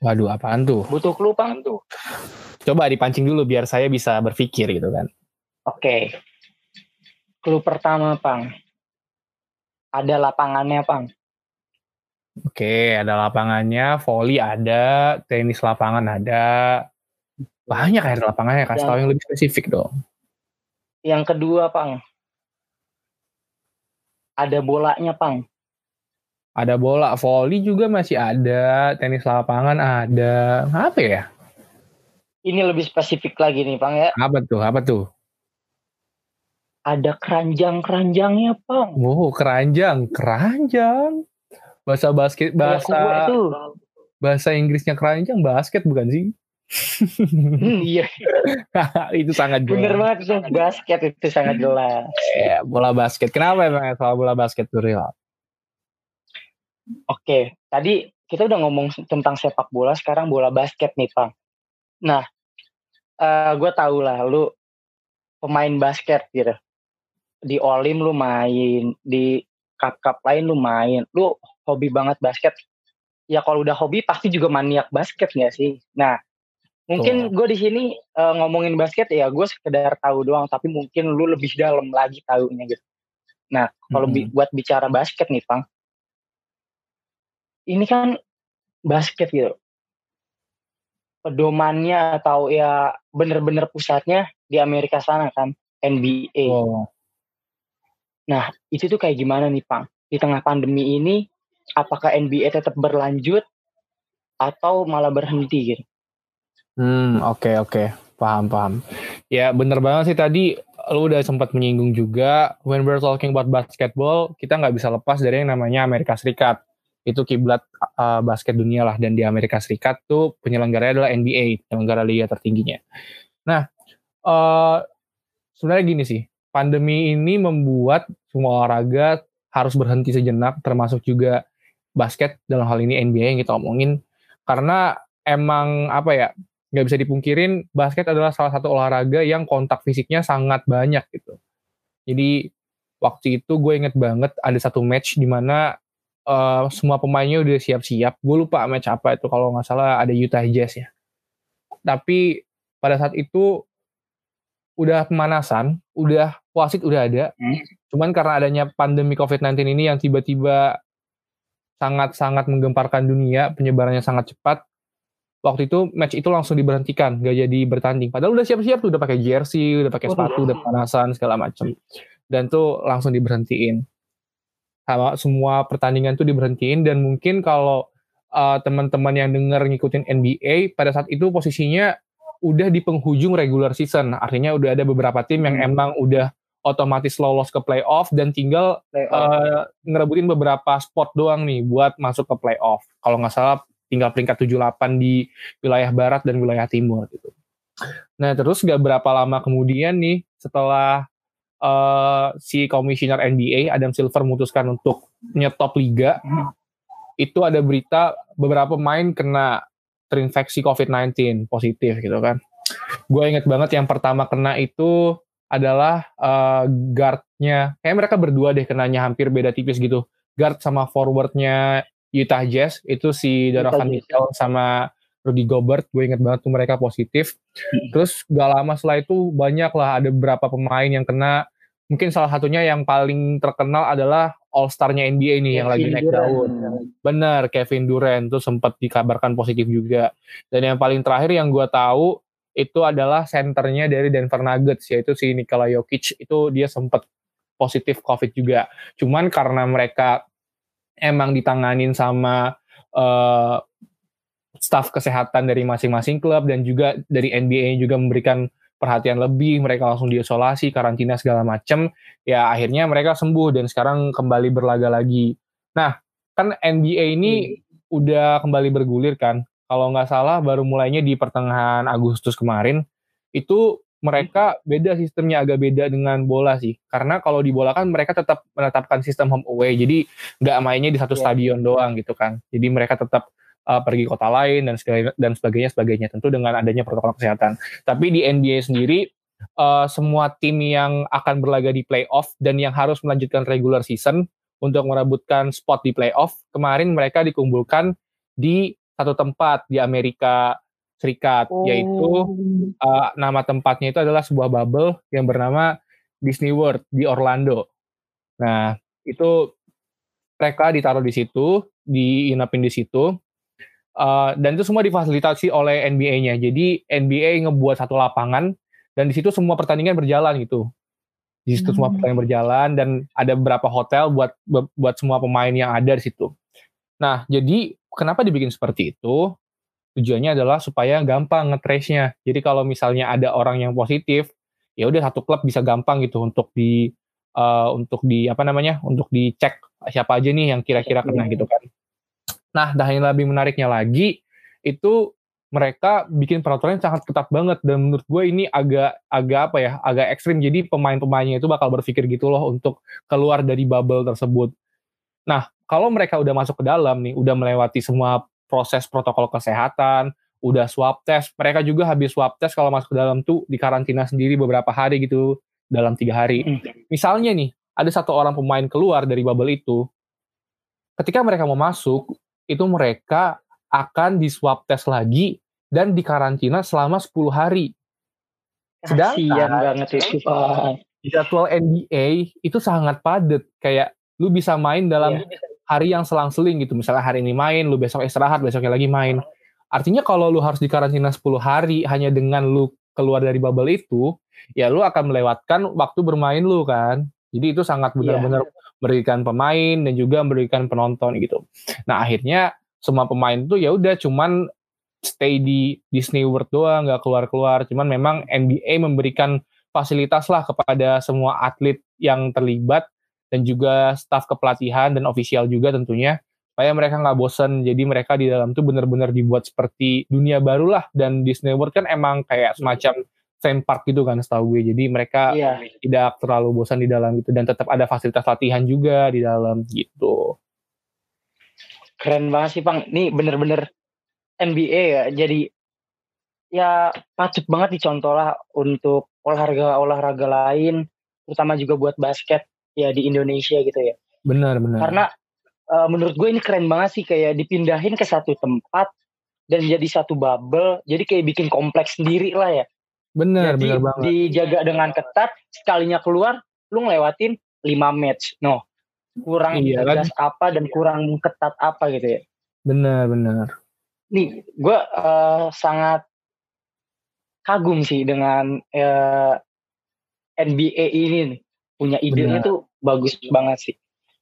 Waduh, apaan tuh? Butuh clue, Bang, tuh. Coba dipancing dulu biar saya bisa berpikir gitu kan. Oke. Clue pertama, Bang. Ada lapangannya, Bang. Oke, ada lapangannya, volley ada, tenis lapangan ada. Banyak ya lapangannya, kasih tahu yang lebih spesifik dong. Yang kedua, Pang. Ada bolanya, Pang. Ada bola, volley juga masih ada, tenis lapangan ada. Apa ya? Ini lebih spesifik lagi nih, Pang ya. Apa tuh? Apa tuh? Ada keranjang-keranjangnya, Pang. Oh, keranjang, keranjang. Bahasa basket, bahasa itu. bahasa Inggrisnya keranjang basket bukan sih? Hmm, iya. *laughs* itu sangat jelas. Bener banget itu basket itu sangat jelas. Ya, bola basket. Kenapa emang soal bola basket tuh real? Oke, tadi kita udah ngomong tentang sepak bola, sekarang bola basket nih, Pang. Nah, uh, eh, gue tau lah, lu pemain basket gitu. Di Olim lu main, di cup-cup lain lu main. Lu hobi banget basket. Ya kalau udah hobi pasti juga maniak basket gak sih? Nah, mungkin gue di sini uh, ngomongin basket ya gue sekedar tahu doang, tapi mungkin lu lebih dalam lagi tahunya gitu. Nah, kalau hmm. bi buat bicara basket nih, Pang, ini kan basket gitu. Pedomannya atau ya bener-bener pusatnya di Amerika sana kan, NBA. Oh. Nah, itu tuh kayak gimana nih, Pang? Di tengah pandemi ini, apakah NBA tetap berlanjut atau malah berhenti gitu? Hmm, oke okay, oke. Okay. Paham, paham. Ya, bener banget sih tadi lu udah sempat menyinggung juga when we're talking about basketball, kita nggak bisa lepas dari yang namanya Amerika Serikat itu kiblat uh, basket dunia lah dan di Amerika Serikat tuh penyelenggaranya adalah NBA penyelenggara liga tertingginya. Nah uh, sebenarnya gini sih pandemi ini membuat semua olahraga harus berhenti sejenak termasuk juga basket dalam hal ini NBA yang kita omongin karena emang apa ya nggak bisa dipungkirin basket adalah salah satu olahraga yang kontak fisiknya sangat banyak gitu. Jadi waktu itu gue inget banget ada satu match di mana uh, semua pemainnya udah siap-siap. Gue lupa match apa itu kalau nggak salah ada Utah Jazz ya. Tapi pada saat itu udah pemanasan, udah wasit udah ada. Hmm. Cuman karena adanya pandemi COVID-19 ini yang tiba-tiba sangat-sangat menggemparkan dunia, penyebarannya sangat cepat. Waktu itu match itu langsung diberhentikan, gak jadi bertanding. Padahal udah siap-siap tuh, udah pakai jersey, udah pakai sepatu, udah pemanasan segala macam. Dan tuh langsung diberhentiin sama semua pertandingan tuh diberhentiin dan mungkin kalau uh, teman-teman yang dengar ngikutin NBA pada saat itu posisinya udah di penghujung regular season artinya udah ada beberapa tim yang hmm. emang udah otomatis lolos ke playoff dan tinggal uh, ngerebutin beberapa spot doang nih buat masuk ke playoff kalau nggak salah tinggal peringkat 78 di wilayah barat dan wilayah timur gitu. Nah terus gak berapa lama kemudian nih setelah uh, si komisioner NBA Adam Silver memutuskan untuk nyetop liga, itu ada berita beberapa pemain kena terinfeksi COVID-19 positif gitu kan. Gue inget banget yang pertama kena itu adalah uh, guardnya, kayak mereka berdua deh kenanya hampir beda tipis gitu. Guard sama forwardnya Utah Jazz itu si Donovan Mitchell sama Rudy Gobert, gue inget banget tuh mereka positif. Hmm. Terus gak lama setelah itu banyak lah ada beberapa pemain yang kena. Mungkin salah satunya yang paling terkenal adalah All Star-nya NBA nih Kevin yang lagi naik daun. Bener, Kevin Durant tuh sempat dikabarkan positif juga. Dan yang paling terakhir yang gue tahu itu adalah senternya dari Denver Nuggets yaitu si Nikola Jokic itu dia sempat positif COVID juga. Cuman karena mereka emang ditanganin sama uh, staf kesehatan dari masing-masing klub dan juga dari NBA juga memberikan perhatian lebih, mereka langsung diisolasi, karantina segala macam, ya akhirnya mereka sembuh dan sekarang kembali berlaga lagi. Nah, kan NBA ini hmm. udah kembali bergulir kan, kalau nggak salah baru mulainya di pertengahan Agustus kemarin, itu mereka beda sistemnya agak beda dengan bola sih. Karena kalau di bola kan mereka tetap menetapkan sistem home away. Jadi nggak mainnya di satu yeah. stadion doang gitu kan. Jadi mereka tetap uh, pergi kota lain dan sebagainya dan sebagainya sebagainya tentu dengan adanya protokol kesehatan. Tapi di NBA sendiri uh, semua tim yang akan berlaga di playoff dan yang harus melanjutkan regular season untuk merebutkan spot di playoff kemarin mereka dikumpulkan di satu tempat di Amerika Serikat, oh. yaitu uh, nama tempatnya itu adalah sebuah bubble yang bernama Disney World di Orlando. Nah, itu mereka ditaruh di situ, diinapin di situ, uh, dan itu semua difasilitasi oleh NBA-nya. Jadi NBA ngebuat satu lapangan dan di situ semua pertandingan berjalan gitu. Di situ hmm. semua pertandingan berjalan dan ada beberapa hotel buat buat semua pemain yang ada di situ. Nah, jadi kenapa dibikin seperti itu? Tujuannya adalah supaya gampang ngetrace-nya. Jadi kalau misalnya ada orang yang positif, ya udah satu klub bisa gampang gitu untuk di uh, untuk di apa namanya? untuk dicek siapa aja nih yang kira-kira kena gitu kan. Nah, dan yang lebih menariknya lagi itu mereka bikin peraturan yang sangat ketat banget dan menurut gue ini agak agak apa ya agak ekstrim jadi pemain-pemainnya itu bakal berpikir gitu loh untuk keluar dari bubble tersebut. Nah kalau mereka udah masuk ke dalam nih udah melewati semua proses protokol kesehatan, udah swab test. Mereka juga habis swab test kalau masuk ke dalam tuh di karantina sendiri beberapa hari gitu, dalam tiga hari. Hmm. Misalnya nih, ada satu orang pemain keluar dari bubble itu, ketika mereka mau masuk, itu mereka akan di swab test lagi dan di karantina selama 10 hari. Sedangkan banget itu, Di jadwal NBA itu sangat padat. Kayak lu bisa main dalam yeah hari yang selang-seling gitu. Misalnya hari ini main, lu besok istirahat, besoknya lagi main. Artinya kalau lu harus dikarantina 10 hari hanya dengan lu keluar dari bubble itu, ya lu akan melewatkan waktu bermain lu kan. Jadi itu sangat iya. benar-benar yeah. merugikan pemain dan juga merugikan penonton gitu. Nah akhirnya semua pemain itu ya udah cuman stay di Disney World doang, nggak keluar-keluar. Cuman memang NBA memberikan fasilitas lah kepada semua atlet yang terlibat dan juga staf kepelatihan dan ofisial juga tentunya supaya mereka nggak bosen. Jadi mereka di dalam tuh benar-benar dibuat seperti dunia baru lah. Dan Disney World kan emang kayak semacam theme park gitu kan setahu gue. Jadi mereka iya. tidak terlalu bosan di dalam itu dan tetap ada fasilitas latihan juga di dalam gitu. Keren banget sih Pang. Ini bener-bener NBA ya. Jadi ya patut banget dicontoh lah untuk olahraga-olahraga lain terutama juga buat basket ya di Indonesia gitu ya. Benar benar. Karena uh, menurut gue ini keren banget sih kayak dipindahin ke satu tempat dan jadi satu bubble, jadi kayak bikin kompleks sendiri lah ya. Benar jadi, benar banget. Dijaga dengan ketat, sekalinya keluar lu ngelewatin 5 match. No. Kurang iya, kan? apa dan kurang ketat apa gitu ya. Benar benar. Nih, gue uh, sangat kagum sih dengan uh, eh, NBA ini nih punya idenya Benar. tuh bagus banget sih.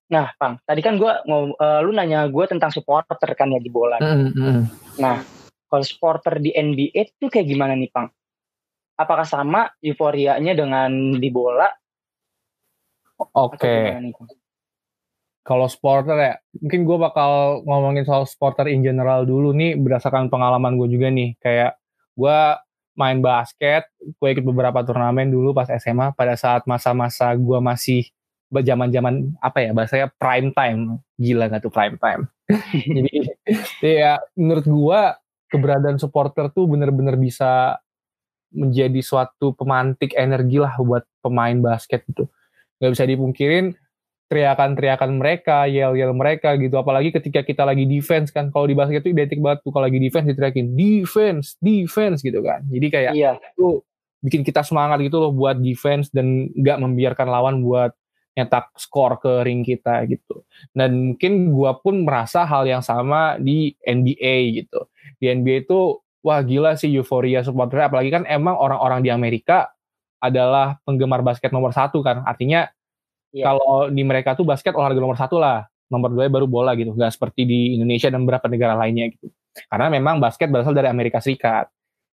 Nah, Pang, tadi kan gue mau uh, lu nanya gue tentang supporter kan ya di bola. Mm -hmm. Nah, kalau supporter di NBA itu kayak gimana nih, Pang? Apakah sama euforianya dengan di bola? Oke. Okay. Kalau supporter ya, mungkin gue bakal ngomongin soal supporter in general dulu nih berdasarkan pengalaman gue juga nih. Kayak gue main basket, gue ikut beberapa turnamen dulu pas SMA pada saat masa-masa gue masih zaman-zaman apa ya bahasanya prime time. Gila gak tuh prime time? *laughs* Jadi ya menurut gue keberadaan supporter tuh bener-bener bisa menjadi suatu pemantik energi lah buat pemain basket itu nggak bisa dipungkirin teriakan-teriakan mereka, yel-yel mereka gitu. Apalagi ketika kita lagi defense kan. Kalau di basket itu identik banget tuh kalau lagi defense diteriakin defense, defense gitu kan. Jadi kayak iya. itu bikin kita semangat gitu loh buat defense dan nggak membiarkan lawan buat nyetak skor ke ring kita gitu. Dan mungkin gua pun merasa hal yang sama di NBA gitu. Di NBA itu wah gila sih euforia supporter apalagi kan emang orang-orang di Amerika adalah penggemar basket nomor satu kan. Artinya Yeah. Kalau di mereka tuh basket olahraga nomor satu lah, nomor dua baru bola gitu, nggak seperti di Indonesia dan beberapa negara lainnya gitu. Karena memang basket berasal dari Amerika Serikat.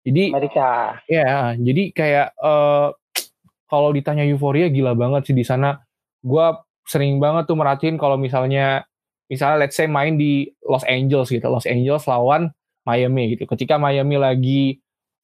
Jadi Amerika. Ya, jadi kayak uh, kalau ditanya euforia gila banget sih di sana. Gua sering banget tuh merhatiin kalau misalnya misalnya let's say main di Los Angeles gitu, Los Angeles lawan Miami gitu. Ketika Miami lagi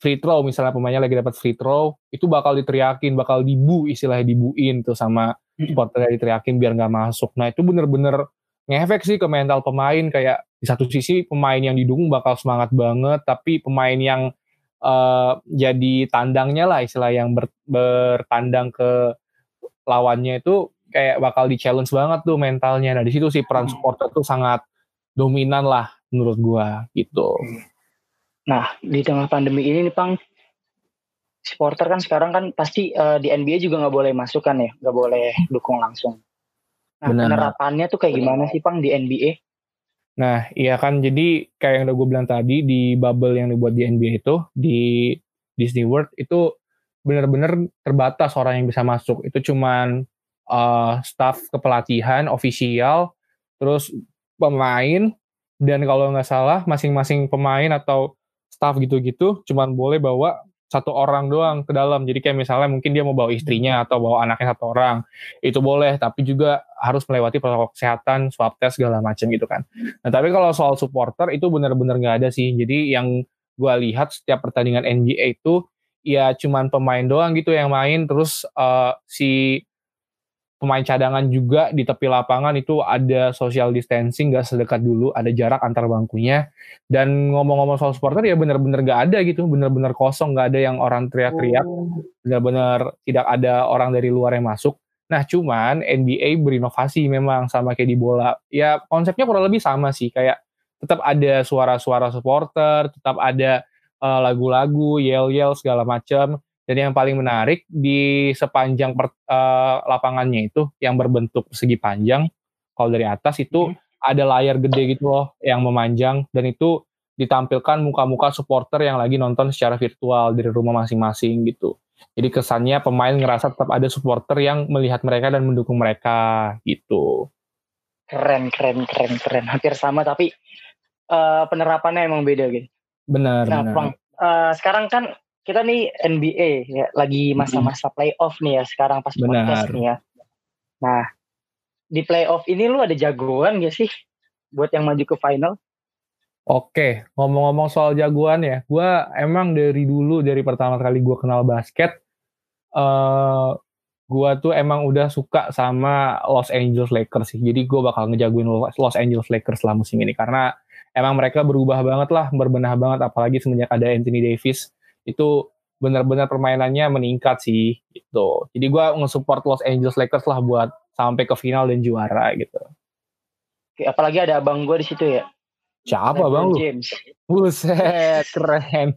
free throw misalnya pemainnya lagi dapat free throw itu bakal diteriakin bakal dibu istilahnya dibuin tuh sama supporter diteriakin biar nggak masuk. Nah itu bener-bener ngefek sih ke mental pemain kayak di satu sisi pemain yang didukung bakal semangat banget tapi pemain yang uh, jadi tandangnya lah istilah yang ber, bertandang ke lawannya itu kayak bakal di challenge banget tuh mentalnya. Nah di situ sih peran supporter tuh sangat dominan lah menurut gua gitu. Nah, di tengah pandemi ini nih, Pang, supporter kan sekarang kan pasti uh, di NBA juga nggak boleh masuk kan ya, nggak boleh dukung langsung. Nah, Benar. penerapannya tuh kayak gimana sih, Pang, di NBA? Nah, iya kan, jadi kayak yang udah gue bilang tadi, di bubble yang dibuat di NBA itu, di Disney World, itu benar-benar terbatas orang yang bisa masuk. Itu cuman uh, staff kepelatihan, ofisial, terus pemain, dan kalau nggak salah masing-masing pemain atau staff gitu-gitu cuman boleh bawa satu orang doang ke dalam. Jadi kayak misalnya mungkin dia mau bawa istrinya atau bawa anaknya satu orang. Itu boleh, tapi juga harus melewati protokol kesehatan, swab test segala macam gitu kan. Nah, tapi kalau soal supporter itu benar-benar nggak ada sih. Jadi yang gue lihat setiap pertandingan NBA itu ya cuman pemain doang gitu yang main terus uh, si pemain cadangan juga di tepi lapangan itu ada social distancing gak sedekat dulu ada jarak antar bangkunya. Dan ngomong-ngomong soal supporter ya bener-bener gak ada gitu bener-bener kosong gak ada yang orang teriak-teriak oh. bener-bener tidak ada orang dari luar yang masuk. Nah cuman NBA berinovasi memang sama kayak di bola. Ya konsepnya kurang lebih sama sih kayak tetap ada suara-suara supporter tetap ada uh, lagu-lagu yel-yel segala macam dan yang paling menarik di sepanjang per, uh, lapangannya itu yang berbentuk segi panjang, kalau dari atas itu hmm. ada layar gede gitu loh yang memanjang dan itu ditampilkan muka-muka supporter yang lagi nonton secara virtual dari rumah masing-masing gitu. Jadi kesannya pemain ngerasa tetap ada supporter yang melihat mereka dan mendukung mereka gitu. Keren, keren, keren, keren. Hampir sama tapi uh, penerapannya emang beda gitu. Benar, nah, benar. Bang, uh, sekarang kan kita nih NBA ya lagi masa-masa playoff nih ya sekarang pas Benar. podcast nih ya. Nah di playoff ini lu ada jagoan gak sih buat yang maju ke final? Oke, ngomong-ngomong soal jagoan ya, gue emang dari dulu dari pertama kali gue kenal basket, uh, eh, gue tuh emang udah suka sama Los Angeles Lakers sih. Jadi gue bakal ngejagoin Los Angeles Lakers lah musim ini karena emang mereka berubah banget lah, berbenah banget apalagi semenjak ada Anthony Davis itu benar-benar permainannya meningkat sih gitu. Jadi gue nge-support Los Angeles Lakers lah buat sampai ke final dan juara gitu. Oke, apalagi ada abang gue di situ ya. Siapa bang lu? James. Buset, keren.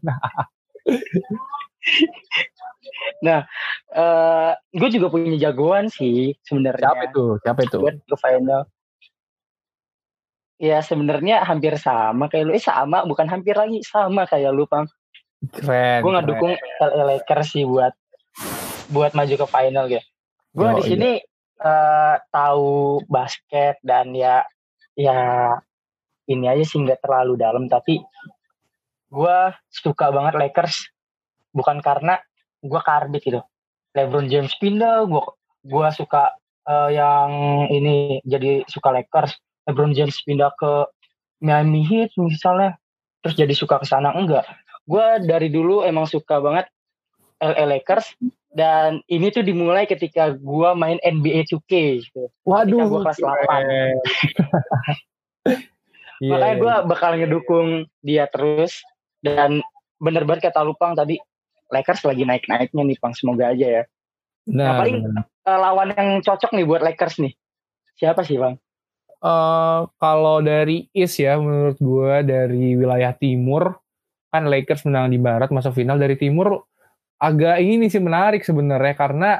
nah, uh, gue juga punya jagoan sih sebenarnya. Siapa itu? Siapa itu? Buat ke final. Ya sebenarnya hampir sama kayak lu. Eh sama, bukan hampir lagi sama kayak lu, Pang. Keren. Gue nggak dukung LA Lakers sih buat buat maju ke final gitu. Gue di sini iya. uh, tahu basket dan ya ya ini aja sih nggak terlalu dalam tapi gue suka banget Lakers bukan karena gue kardit gitu. LeBron James pindah, gue gue suka uh, yang ini jadi suka Lakers. LeBron James pindah ke Miami Heat misalnya, terus jadi suka ke sana enggak gue dari dulu emang suka banget LA Lakers dan ini tuh dimulai ketika gue main NBA 2K gitu. Waduh. gue kelas 8. *laughs* yeah, Makanya gue iya. bakal ngedukung dia terus dan bener banget kata Lupang tadi Lakers lagi naik-naiknya nih Pang semoga aja ya. Nah, nah paling uh, lawan yang cocok nih buat Lakers nih. Siapa sih Bang? Uh, kalau dari East ya menurut gue dari wilayah timur kan Lakers menang di barat masuk final dari timur agak ini sih menarik sebenarnya karena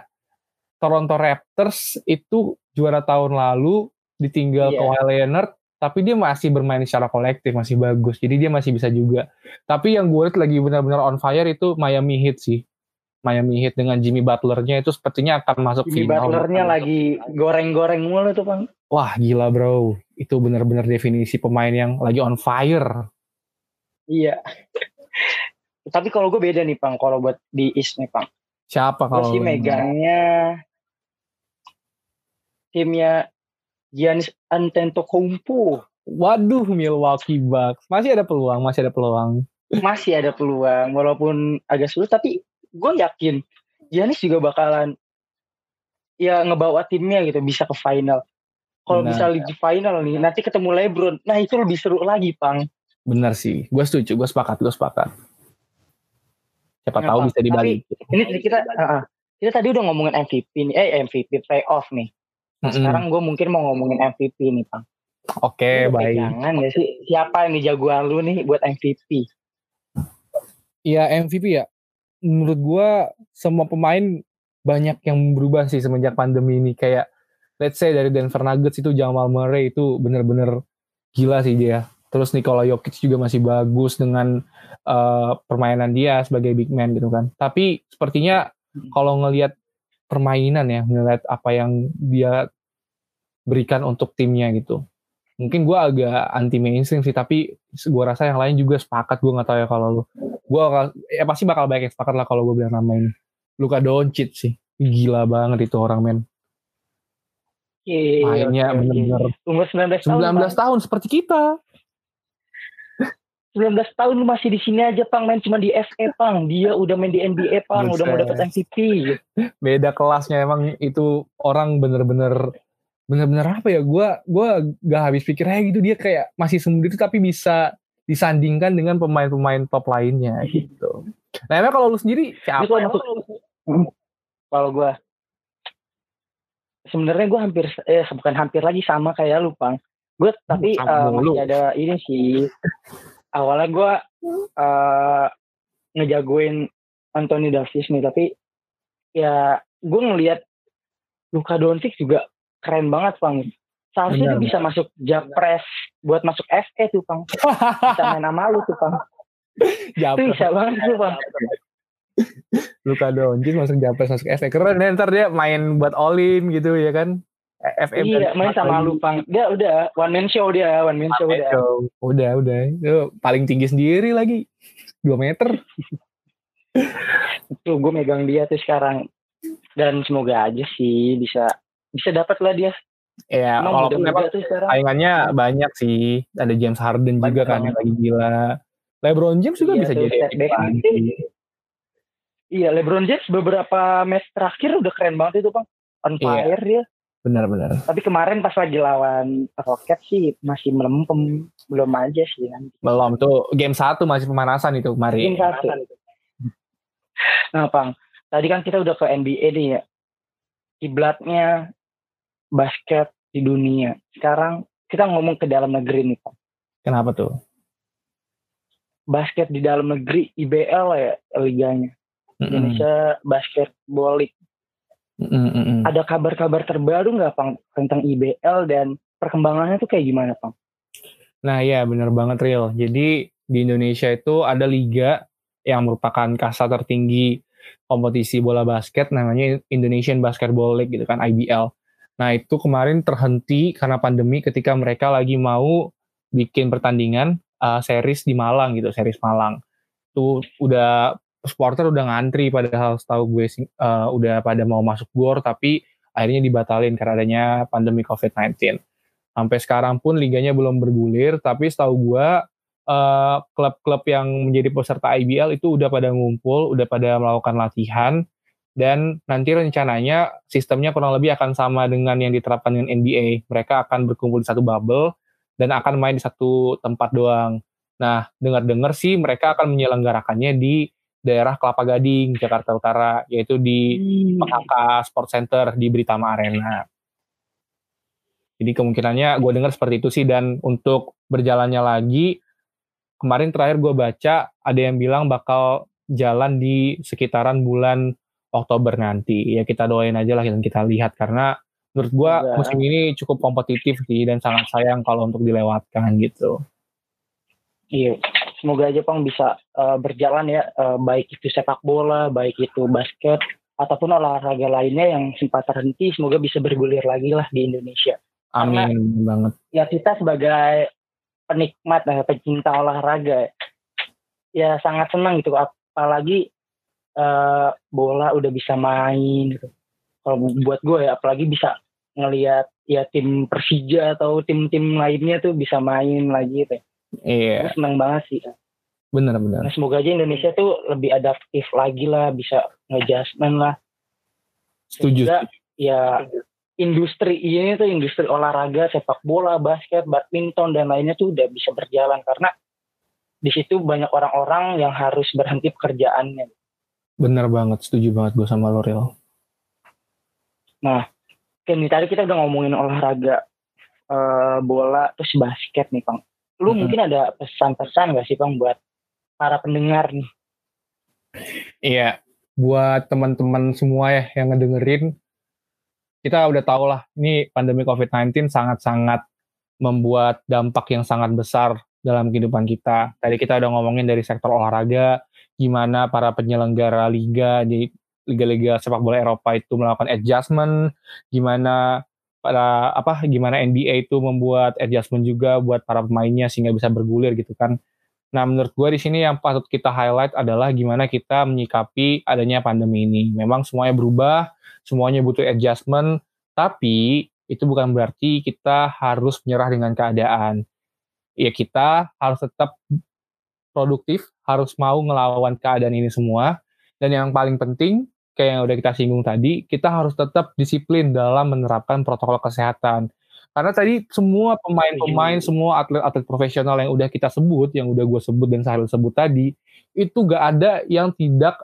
Toronto Raptors itu juara tahun lalu ditinggal yeah. Kawhi Leonard tapi dia masih bermain secara kolektif masih bagus jadi dia masih bisa juga tapi yang gue lihat lagi benar-benar on fire itu Miami Heat sih Miami Heat dengan Jimmy Butlernya itu sepertinya akan masuk Jimmy final. Jimmy Butlernya lagi goreng-goreng mulu tuh bang. Wah gila bro, itu benar-benar definisi pemain yang lagi on fire. Iya. Tapi kalau gue beda nih Pang, kalau buat di East nih Pang. Siapa kalau? sih megangnya timnya Giannis Antetokounmpo. Waduh, Milwaukee Bucks. Masih ada peluang, masih ada peluang. masih ada peluang walaupun agak sulit tapi gue yakin Giannis juga bakalan ya ngebawa timnya gitu bisa ke final. Kalau bisa di final nih nanti ketemu LeBron, nah itu lebih seru lagi, Pang. Benar sih, gue setuju, gue sepakat, gue sepakat. Siapa tahu bisa dibalik. Ini kita uh, kita tadi udah ngomongin MVP nih, eh MVP playoff nih. Nah, mm-hmm. sekarang gue mungkin mau ngomongin MVP nih, Pang. Oke, okay, baik. Jangan ya sih, siapa yang jagoan lu nih buat MVP? Iya MVP ya. Menurut gue semua pemain banyak yang berubah sih semenjak pandemi ini kayak let's say dari Denver Nuggets itu Jamal Murray itu bener-bener gila sih dia terus Nikola Jokic juga masih bagus dengan uh, permainan dia sebagai big man gitu kan tapi sepertinya kalau ngelihat permainan ya ngelihat apa yang dia berikan untuk timnya gitu mungkin gue agak anti mainstream sih tapi gue rasa yang lain juga sepakat gue nggak tahu ya kalau lu gue ya pasti bakal banyak yang sepakat lah kalau gue bilang nama ini Luka Doncic sih. Gila banget itu orang men. Iya, Mainnya okay, bener-bener. Umur 19 tahun. 19 tahun, tahun seperti kita. 19 tahun masih di sini aja Pang main cuma di FA Pang. Dia udah main di NBA Pang, Buset. udah mau dapat MVP. Beda kelasnya emang itu orang bener-bener bener-bener apa ya? Gua gua gak habis pikir kayak gitu dia kayak masih sendiri tapi bisa disandingkan dengan pemain-pemain top lainnya gitu. Nah, emang kalau lu sendiri siapa? Kalau masuk, kalau gue sebenarnya gue hampir eh bukan hampir lagi sama kayak lu pang. Gue tapi uh, masih ada ini sih. Awalnya gue uh, ngejagoin Anthony Davis nih, tapi ya gue ngelihat Luka Doncic juga keren banget pang. Seharusnya dia bisa masuk Japres buat masuk FE tuh pang. bisa *laughs* main nama lu tuh. Japres. Itu bisa banget tuh bang. Luka Doncic masuk Japres masuk FA keren ya ntar dia main buat Olin gitu ya kan FM iya main sama Lupang dia udah one man show dia one man show udah show. udah udah itu paling tinggi sendiri lagi 2 meter *laughs* tuh gue megang dia tuh sekarang dan semoga aja sih bisa bisa dapat lah dia Ya, walaupun memang saingannya banyak sih. Ada James Harden banyak juga kan yang lagi gila. LeBron James juga iya, bisa jadi Iya, LeBron James beberapa match terakhir udah keren banget itu, Bang. On iya. fire iya. dia. Benar-benar. Tapi kemarin pas lagi lawan Rocket sih masih melempem, belum aja sih nanti. Belum tuh game satu masih pemanasan itu kemarin. Game satu. *laughs* Nah, Bang, tadi kan kita udah ke NBA nih ya. Kiblatnya basket di dunia. Sekarang kita ngomong ke dalam negeri nih, Bang. Kenapa tuh? basket di dalam negeri IBL ya liganya mm-hmm. Indonesia Basketball League. Mm-hmm. Ada kabar-kabar terbaru nggak Pang tentang IBL dan perkembangannya tuh kayak gimana Pang? Nah ya benar banget real. Jadi di Indonesia itu ada liga yang merupakan kasta tertinggi kompetisi bola basket namanya Indonesian Basketball League gitu kan IBL. Nah itu kemarin terhenti karena pandemi ketika mereka lagi mau bikin pertandingan uh, series di Malang gitu, series Malang. Tuh udah supporter udah ngantri padahal setahu gue uh, udah pada mau masuk gor tapi akhirnya dibatalin karena adanya pandemi COVID-19. Sampai sekarang pun liganya belum bergulir, tapi setahu gue uh, klub-klub yang menjadi peserta IBL itu udah pada ngumpul, udah pada melakukan latihan, dan nanti rencananya sistemnya kurang lebih akan sama dengan yang diterapkan dengan NBA. Mereka akan berkumpul di satu bubble, dan akan main di satu tempat doang. Nah, dengar-dengar sih mereka akan menyelenggarakannya di daerah Kelapa Gading, Jakarta Utara, yaitu di hmm. Sport Center di Britama Arena. Jadi kemungkinannya gue dengar seperti itu sih dan untuk berjalannya lagi kemarin terakhir gue baca ada yang bilang bakal jalan di sekitaran bulan Oktober nanti. Ya kita doain aja lah dan kita lihat karena menurut gue musim ini cukup kompetitif sih dan sangat sayang kalau untuk dilewatkan gitu. Iya, semoga aja Pang bisa uh, berjalan ya, uh, baik itu sepak bola, baik itu basket, ataupun olahraga lainnya yang sempat terhenti, semoga bisa bergulir lagi lah di Indonesia. Amin Karena, banget. Ya kita sebagai penikmat, uh, pecinta olahraga, ya sangat senang gitu, apalagi uh, bola udah bisa main gitu. Kalau buat gue ya, apalagi bisa ngelihat ya tim Persija atau tim-tim lainnya tuh bisa main lagi tuh. Iya. seneng banget sih. Benar-benar. Nah, semoga aja Indonesia tuh lebih adaptif lagi lah, bisa ngejustment lah. Setuju. Sehingga, ya industri ini tuh industri olahraga sepak bola, basket, badminton dan lainnya tuh udah bisa berjalan karena di situ banyak orang-orang yang harus berhenti pekerjaannya. Bener banget, setuju banget gue sama Lorel. Nah, kan tadi kita udah ngomongin olahraga uh, bola terus basket nih, Bang. Lu hmm. mungkin ada pesan-pesan gak sih, Bang, buat para pendengar nih? Iya, buat teman-teman semua ya yang ngedengerin, kita udah tahu lah, ini pandemi COVID-19 sangat-sangat membuat dampak yang sangat besar dalam kehidupan kita. Tadi kita udah ngomongin dari sektor olahraga, gimana para penyelenggara liga di liga-liga sepak bola Eropa itu melakukan adjustment, gimana pada apa gimana NBA itu membuat adjustment juga buat para pemainnya sehingga bisa bergulir gitu kan. Nah, menurut gue di sini yang patut kita highlight adalah gimana kita menyikapi adanya pandemi ini. Memang semuanya berubah, semuanya butuh adjustment, tapi itu bukan berarti kita harus menyerah dengan keadaan. Ya kita harus tetap produktif, harus mau ngelawan keadaan ini semua. Dan yang paling penting, kayak yang udah kita singgung tadi, kita harus tetap disiplin dalam menerapkan protokol kesehatan. Karena tadi semua pemain-pemain, semua atlet-atlet profesional yang udah kita sebut, yang udah gue sebut dan Sahil sebut tadi, itu gak ada yang tidak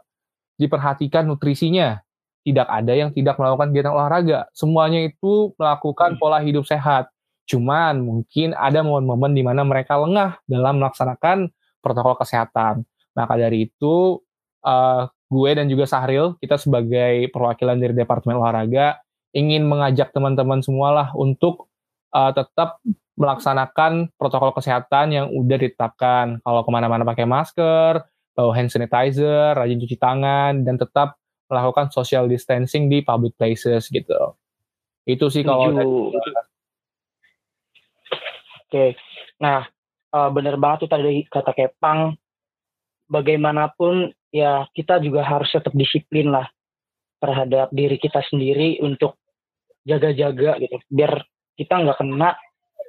diperhatikan nutrisinya. Tidak ada yang tidak melakukan kegiatan olahraga. Semuanya itu melakukan hmm. pola hidup sehat. Cuman mungkin ada momen-momen di mana mereka lengah dalam melaksanakan protokol kesehatan. Maka dari itu uh, gue dan juga Sahril kita sebagai perwakilan dari Departemen Olahraga ingin mengajak teman-teman semualah untuk uh, tetap melaksanakan protokol kesehatan yang udah ditetapkan. Kalau ke mana-mana pakai masker, bawa hand sanitizer, rajin cuci tangan, dan tetap melakukan social distancing di public places gitu. Itu sih kalau. Oke, nah uh, bener banget tuh tadi kata Kepang bagaimanapun ya kita juga harus tetap disiplin lah terhadap diri kita sendiri untuk jaga-jaga gitu. Biar kita nggak kena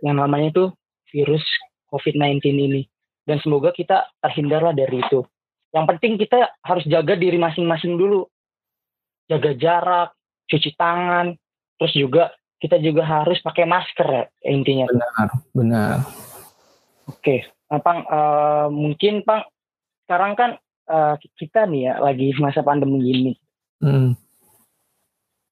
yang namanya itu virus COVID-19 ini. Dan semoga kita terhindar lah dari itu. Yang penting kita harus jaga diri masing-masing dulu. Jaga jarak cuci tangan terus juga kita juga harus pakai masker ya intinya. Benar benar. Oke, nah, Pang, uh, mungkin Pang sekarang kan uh, kita nih ya lagi masa pandemi ini. Hmm.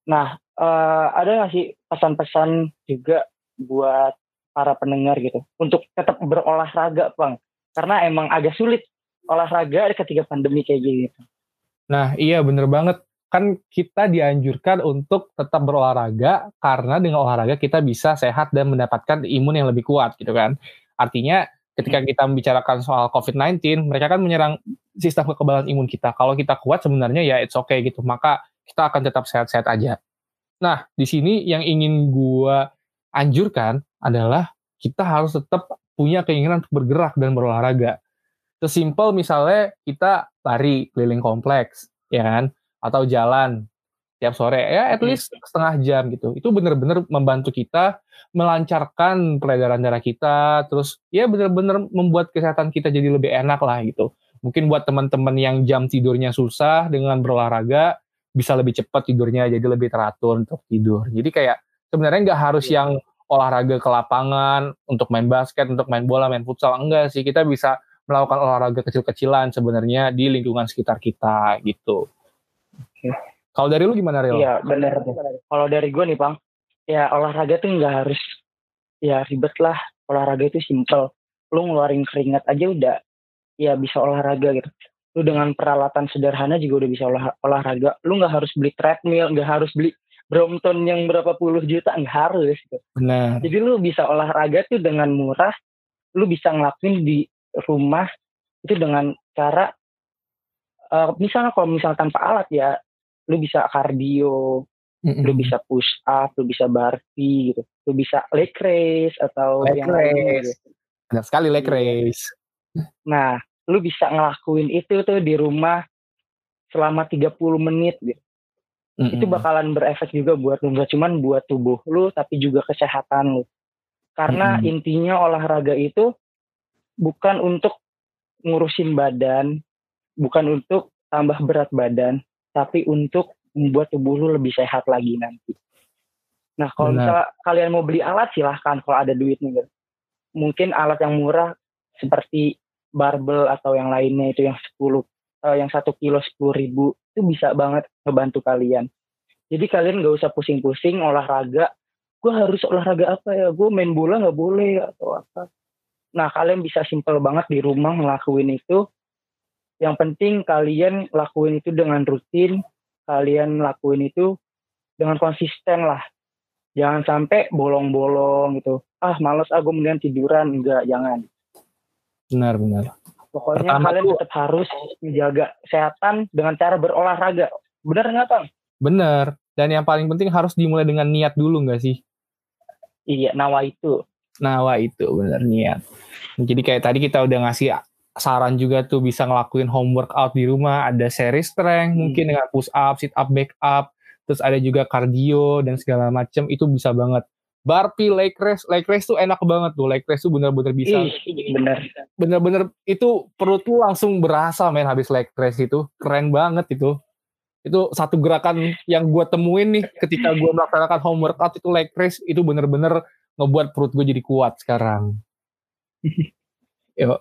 Nah, uh, ada nggak sih pesan-pesan juga buat para pendengar gitu untuk tetap berolahraga, Bang? Karena emang agak sulit olahraga ketika pandemi kayak gini. Nah, iya bener banget. Kan kita dianjurkan untuk tetap berolahraga karena dengan olahraga kita bisa sehat dan mendapatkan imun yang lebih kuat gitu kan. Artinya ketika hmm. kita membicarakan soal COVID-19, mereka kan menyerang sistem kekebalan imun kita. Kalau kita kuat sebenarnya ya it's okay gitu. Maka kita akan tetap sehat-sehat aja. Nah, di sini yang ingin gua anjurkan adalah kita harus tetap punya keinginan untuk bergerak dan berolahraga. Sesimpel misalnya kita lari keliling kompleks, ya kan? Atau jalan tiap sore ya at hmm. least setengah jam gitu itu benar-benar membantu kita melancarkan peredaran darah kita terus ya benar-benar membuat kesehatan kita jadi lebih enak lah gitu mungkin buat teman-teman yang jam tidurnya susah dengan berolahraga bisa lebih cepat tidurnya jadi lebih teratur untuk tidur jadi kayak sebenarnya nggak harus iya. yang olahraga ke lapangan untuk main basket untuk main bola main futsal enggak sih kita bisa melakukan olahraga kecil-kecilan sebenarnya di lingkungan sekitar kita gitu. Oke. Kalau dari lu gimana Real? Iya benar. Kalau dari gue nih Bang, ya olahraga tuh nggak harus ya ribet lah. Olahraga itu simple. Lu ngeluarin keringat aja udah ya bisa olahraga gitu. Lu dengan peralatan sederhana juga udah bisa olah, olahraga. Lu nggak harus beli treadmill, nggak harus beli Brompton yang berapa puluh juta nggak harus gitu. Benar. Jadi lu bisa olahraga tuh dengan murah, lu bisa ngelakuin di rumah itu dengan cara uh, misalnya kalau misal tanpa alat ya lu bisa kardio mm-hmm. lu bisa push up lu bisa barfi gitu lu bisa leg raise atau leg yang raise gitu. Benar sekali leg iya. raise nah lu bisa ngelakuin itu tuh di rumah selama 30 menit gitu mm-hmm. itu bakalan berefek juga buat lu gak cuman buat tubuh lu tapi juga kesehatan lu karena mm-hmm. intinya olahraga itu bukan untuk ngurusin badan bukan untuk tambah berat badan tapi untuk membuat tubuh lu lebih sehat lagi nanti. Nah kalau misalnya kalian mau beli alat silahkan kalau ada duit nih. Mungkin alat yang murah seperti barbel atau yang lainnya itu yang 10 uh, eh, yang satu kilo sepuluh ribu itu bisa banget ngebantu kalian. Jadi kalian gak usah pusing-pusing olahraga. Gue harus olahraga apa ya? Gue main bola nggak boleh atau apa? Nah kalian bisa simpel banget di rumah ngelakuin itu. Yang penting kalian lakuin itu dengan rutin, kalian lakuin itu dengan konsisten lah. Jangan sampai bolong-bolong gitu. Ah, males aku ah, mendingan tiduran. Enggak, jangan. Benar, benar. Pokoknya Pertama kalian tuh, tetap harus menjaga kesehatan dengan cara berolahraga. Benar nggak, Bang? Benar. Dan yang paling penting harus dimulai dengan niat dulu nggak sih? Iya, nawa itu. Nawa itu, benar niat. Jadi kayak tadi kita udah ngasih saran juga tuh bisa ngelakuin home workout di rumah, ada seri strength hmm. mungkin dengan push up, sit up, back up, terus ada juga cardio dan segala macam itu bisa banget. Barpi leg raise, leg raise tuh enak banget tuh. Leg raise tuh bener-bener bisa. Ih, bener. Bener-bener itu perut tuh langsung berasa main habis leg raise itu. Keren banget itu. Itu satu gerakan yang gue temuin nih ketika gue melaksanakan home workout itu leg raise itu bener-bener ngebuat perut gue jadi kuat sekarang. *laughs* Yo,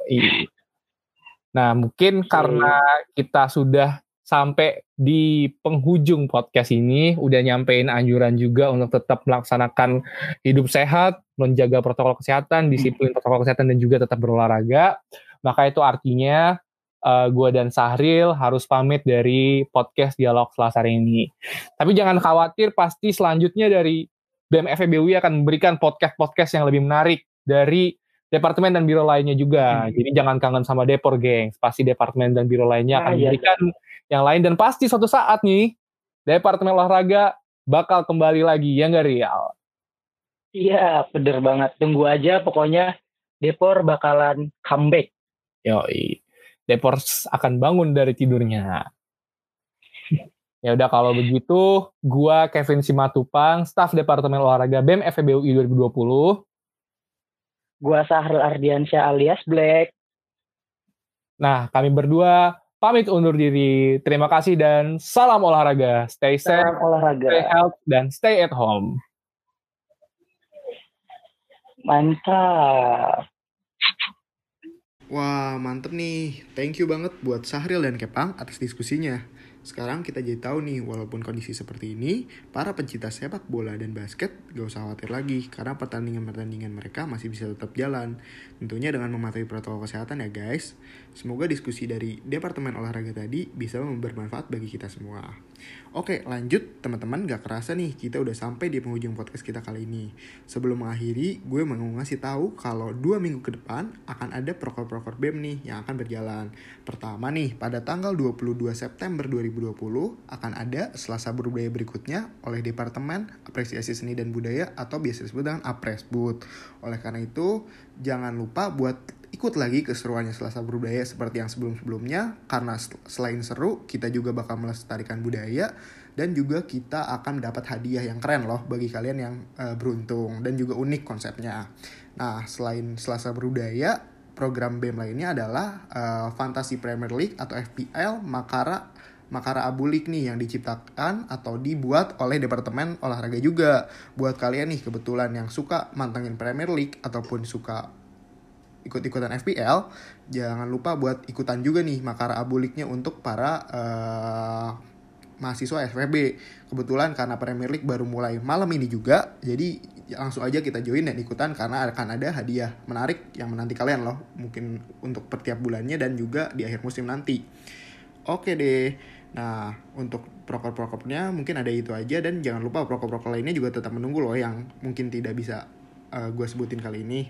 Nah, mungkin karena kita sudah sampai di penghujung podcast ini, udah nyampein anjuran juga untuk tetap melaksanakan hidup sehat, menjaga protokol kesehatan, hmm. disiplin protokol kesehatan, dan juga tetap berolahraga. Maka itu artinya uh, eh, gue dan Sahril harus pamit dari podcast Dialog Selasa ini. Tapi jangan khawatir, pasti selanjutnya dari BMF BUI akan memberikan podcast-podcast yang lebih menarik dari departemen dan biro lainnya juga. Hmm. Jadi jangan kangen sama Depor, geng. Pasti departemen dan biro lainnya akan nah, memberikan yang lain dan pasti suatu saat nih departemen olahraga bakal kembali lagi ya nggak Rial? Iya, bener banget. Tunggu aja pokoknya Depor bakalan comeback. Yoi. Depor akan bangun dari tidurnya. Ya udah kalau begitu, gua Kevin Simatupang, staf Departemen Olahraga BEM FEBUI 2020 Gua Sahrul Ardiansyah alias Black. Nah, kami berdua pamit undur diri. Terima kasih dan salam olahraga. Stay safe, salam olahraga. stay health, dan stay at home. Mantap. Wah, mantep nih. Thank you banget buat Sahril dan Kepang atas diskusinya. Sekarang kita jadi tahu nih, walaupun kondisi seperti ini, para pencinta sepak bola dan basket gak usah khawatir lagi, karena pertandingan-pertandingan mereka masih bisa tetap jalan. Tentunya dengan mematuhi protokol kesehatan ya guys. Semoga diskusi dari Departemen Olahraga tadi bisa bermanfaat bagi kita semua. Oke, lanjut teman-teman gak kerasa nih kita udah sampai di penghujung podcast kita kali ini. Sebelum mengakhiri, gue mau ngasih tahu kalau dua minggu ke depan akan ada proker-proker BEM nih yang akan berjalan. Pertama nih, pada tanggal 22 September 2020 akan ada Selasa Berbudaya berikutnya oleh Departemen Apresiasi Seni dan Budaya atau biasa disebut dengan Apresbud. Oleh karena itu, jangan lupa buat ikut lagi keseruannya Selasa Berbudaya seperti yang sebelum-sebelumnya karena selain seru kita juga bakal melestarikan budaya dan juga kita akan dapat hadiah yang keren loh bagi kalian yang uh, beruntung dan juga unik konsepnya. Nah, selain Selasa Berbudaya, program BEM lainnya adalah uh, Fantasy Premier League atau FPL Makara Makara Abu League nih yang diciptakan atau dibuat oleh Departemen Olahraga juga. Buat kalian nih kebetulan yang suka mantengin Premier League ataupun suka ikut-ikutan FPL, jangan lupa buat ikutan juga nih Makara Abuliknya untuk para uh, mahasiswa FVB. Kebetulan karena Premier League baru mulai malam ini juga, jadi langsung aja kita join dan ikutan karena akan ada hadiah menarik yang menanti kalian loh. Mungkin untuk per tiap bulannya dan juga di akhir musim nanti. Oke deh. Nah, untuk proker-prokernya mungkin ada itu aja dan jangan lupa proker-proker lainnya juga tetap menunggu loh yang mungkin tidak bisa uh, eh, gue sebutin kali ini.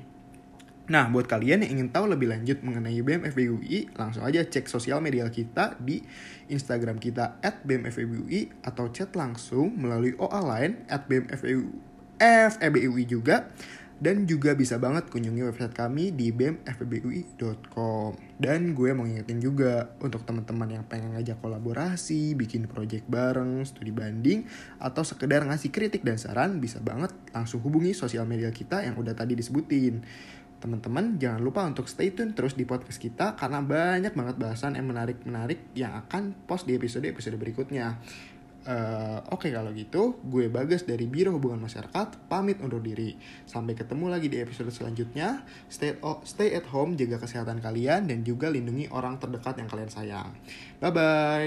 Nah, buat kalian yang ingin tahu lebih lanjut mengenai BMFBUI, langsung aja cek sosial media kita di Instagram kita at BMFBUI atau chat langsung melalui OA line at BMFBUI juga. Dan juga bisa banget kunjungi website kami di bmfbui.com. Dan gue mau ngingetin juga untuk teman-teman yang pengen ngajak kolaborasi, bikin project bareng, studi banding, atau sekedar ngasih kritik dan saran, bisa banget langsung hubungi sosial media kita yang udah tadi disebutin. Teman-teman jangan lupa untuk stay tune terus di podcast kita karena banyak banget bahasan yang menarik-menarik yang akan post di episode-episode berikutnya. Uh, Oke okay, kalau gitu, gue Bagas dari Biro Hubungan Masyarakat pamit undur diri. Sampai ketemu lagi di episode selanjutnya. Stay stay at home, jaga kesehatan kalian dan juga lindungi orang terdekat yang kalian sayang. Bye bye.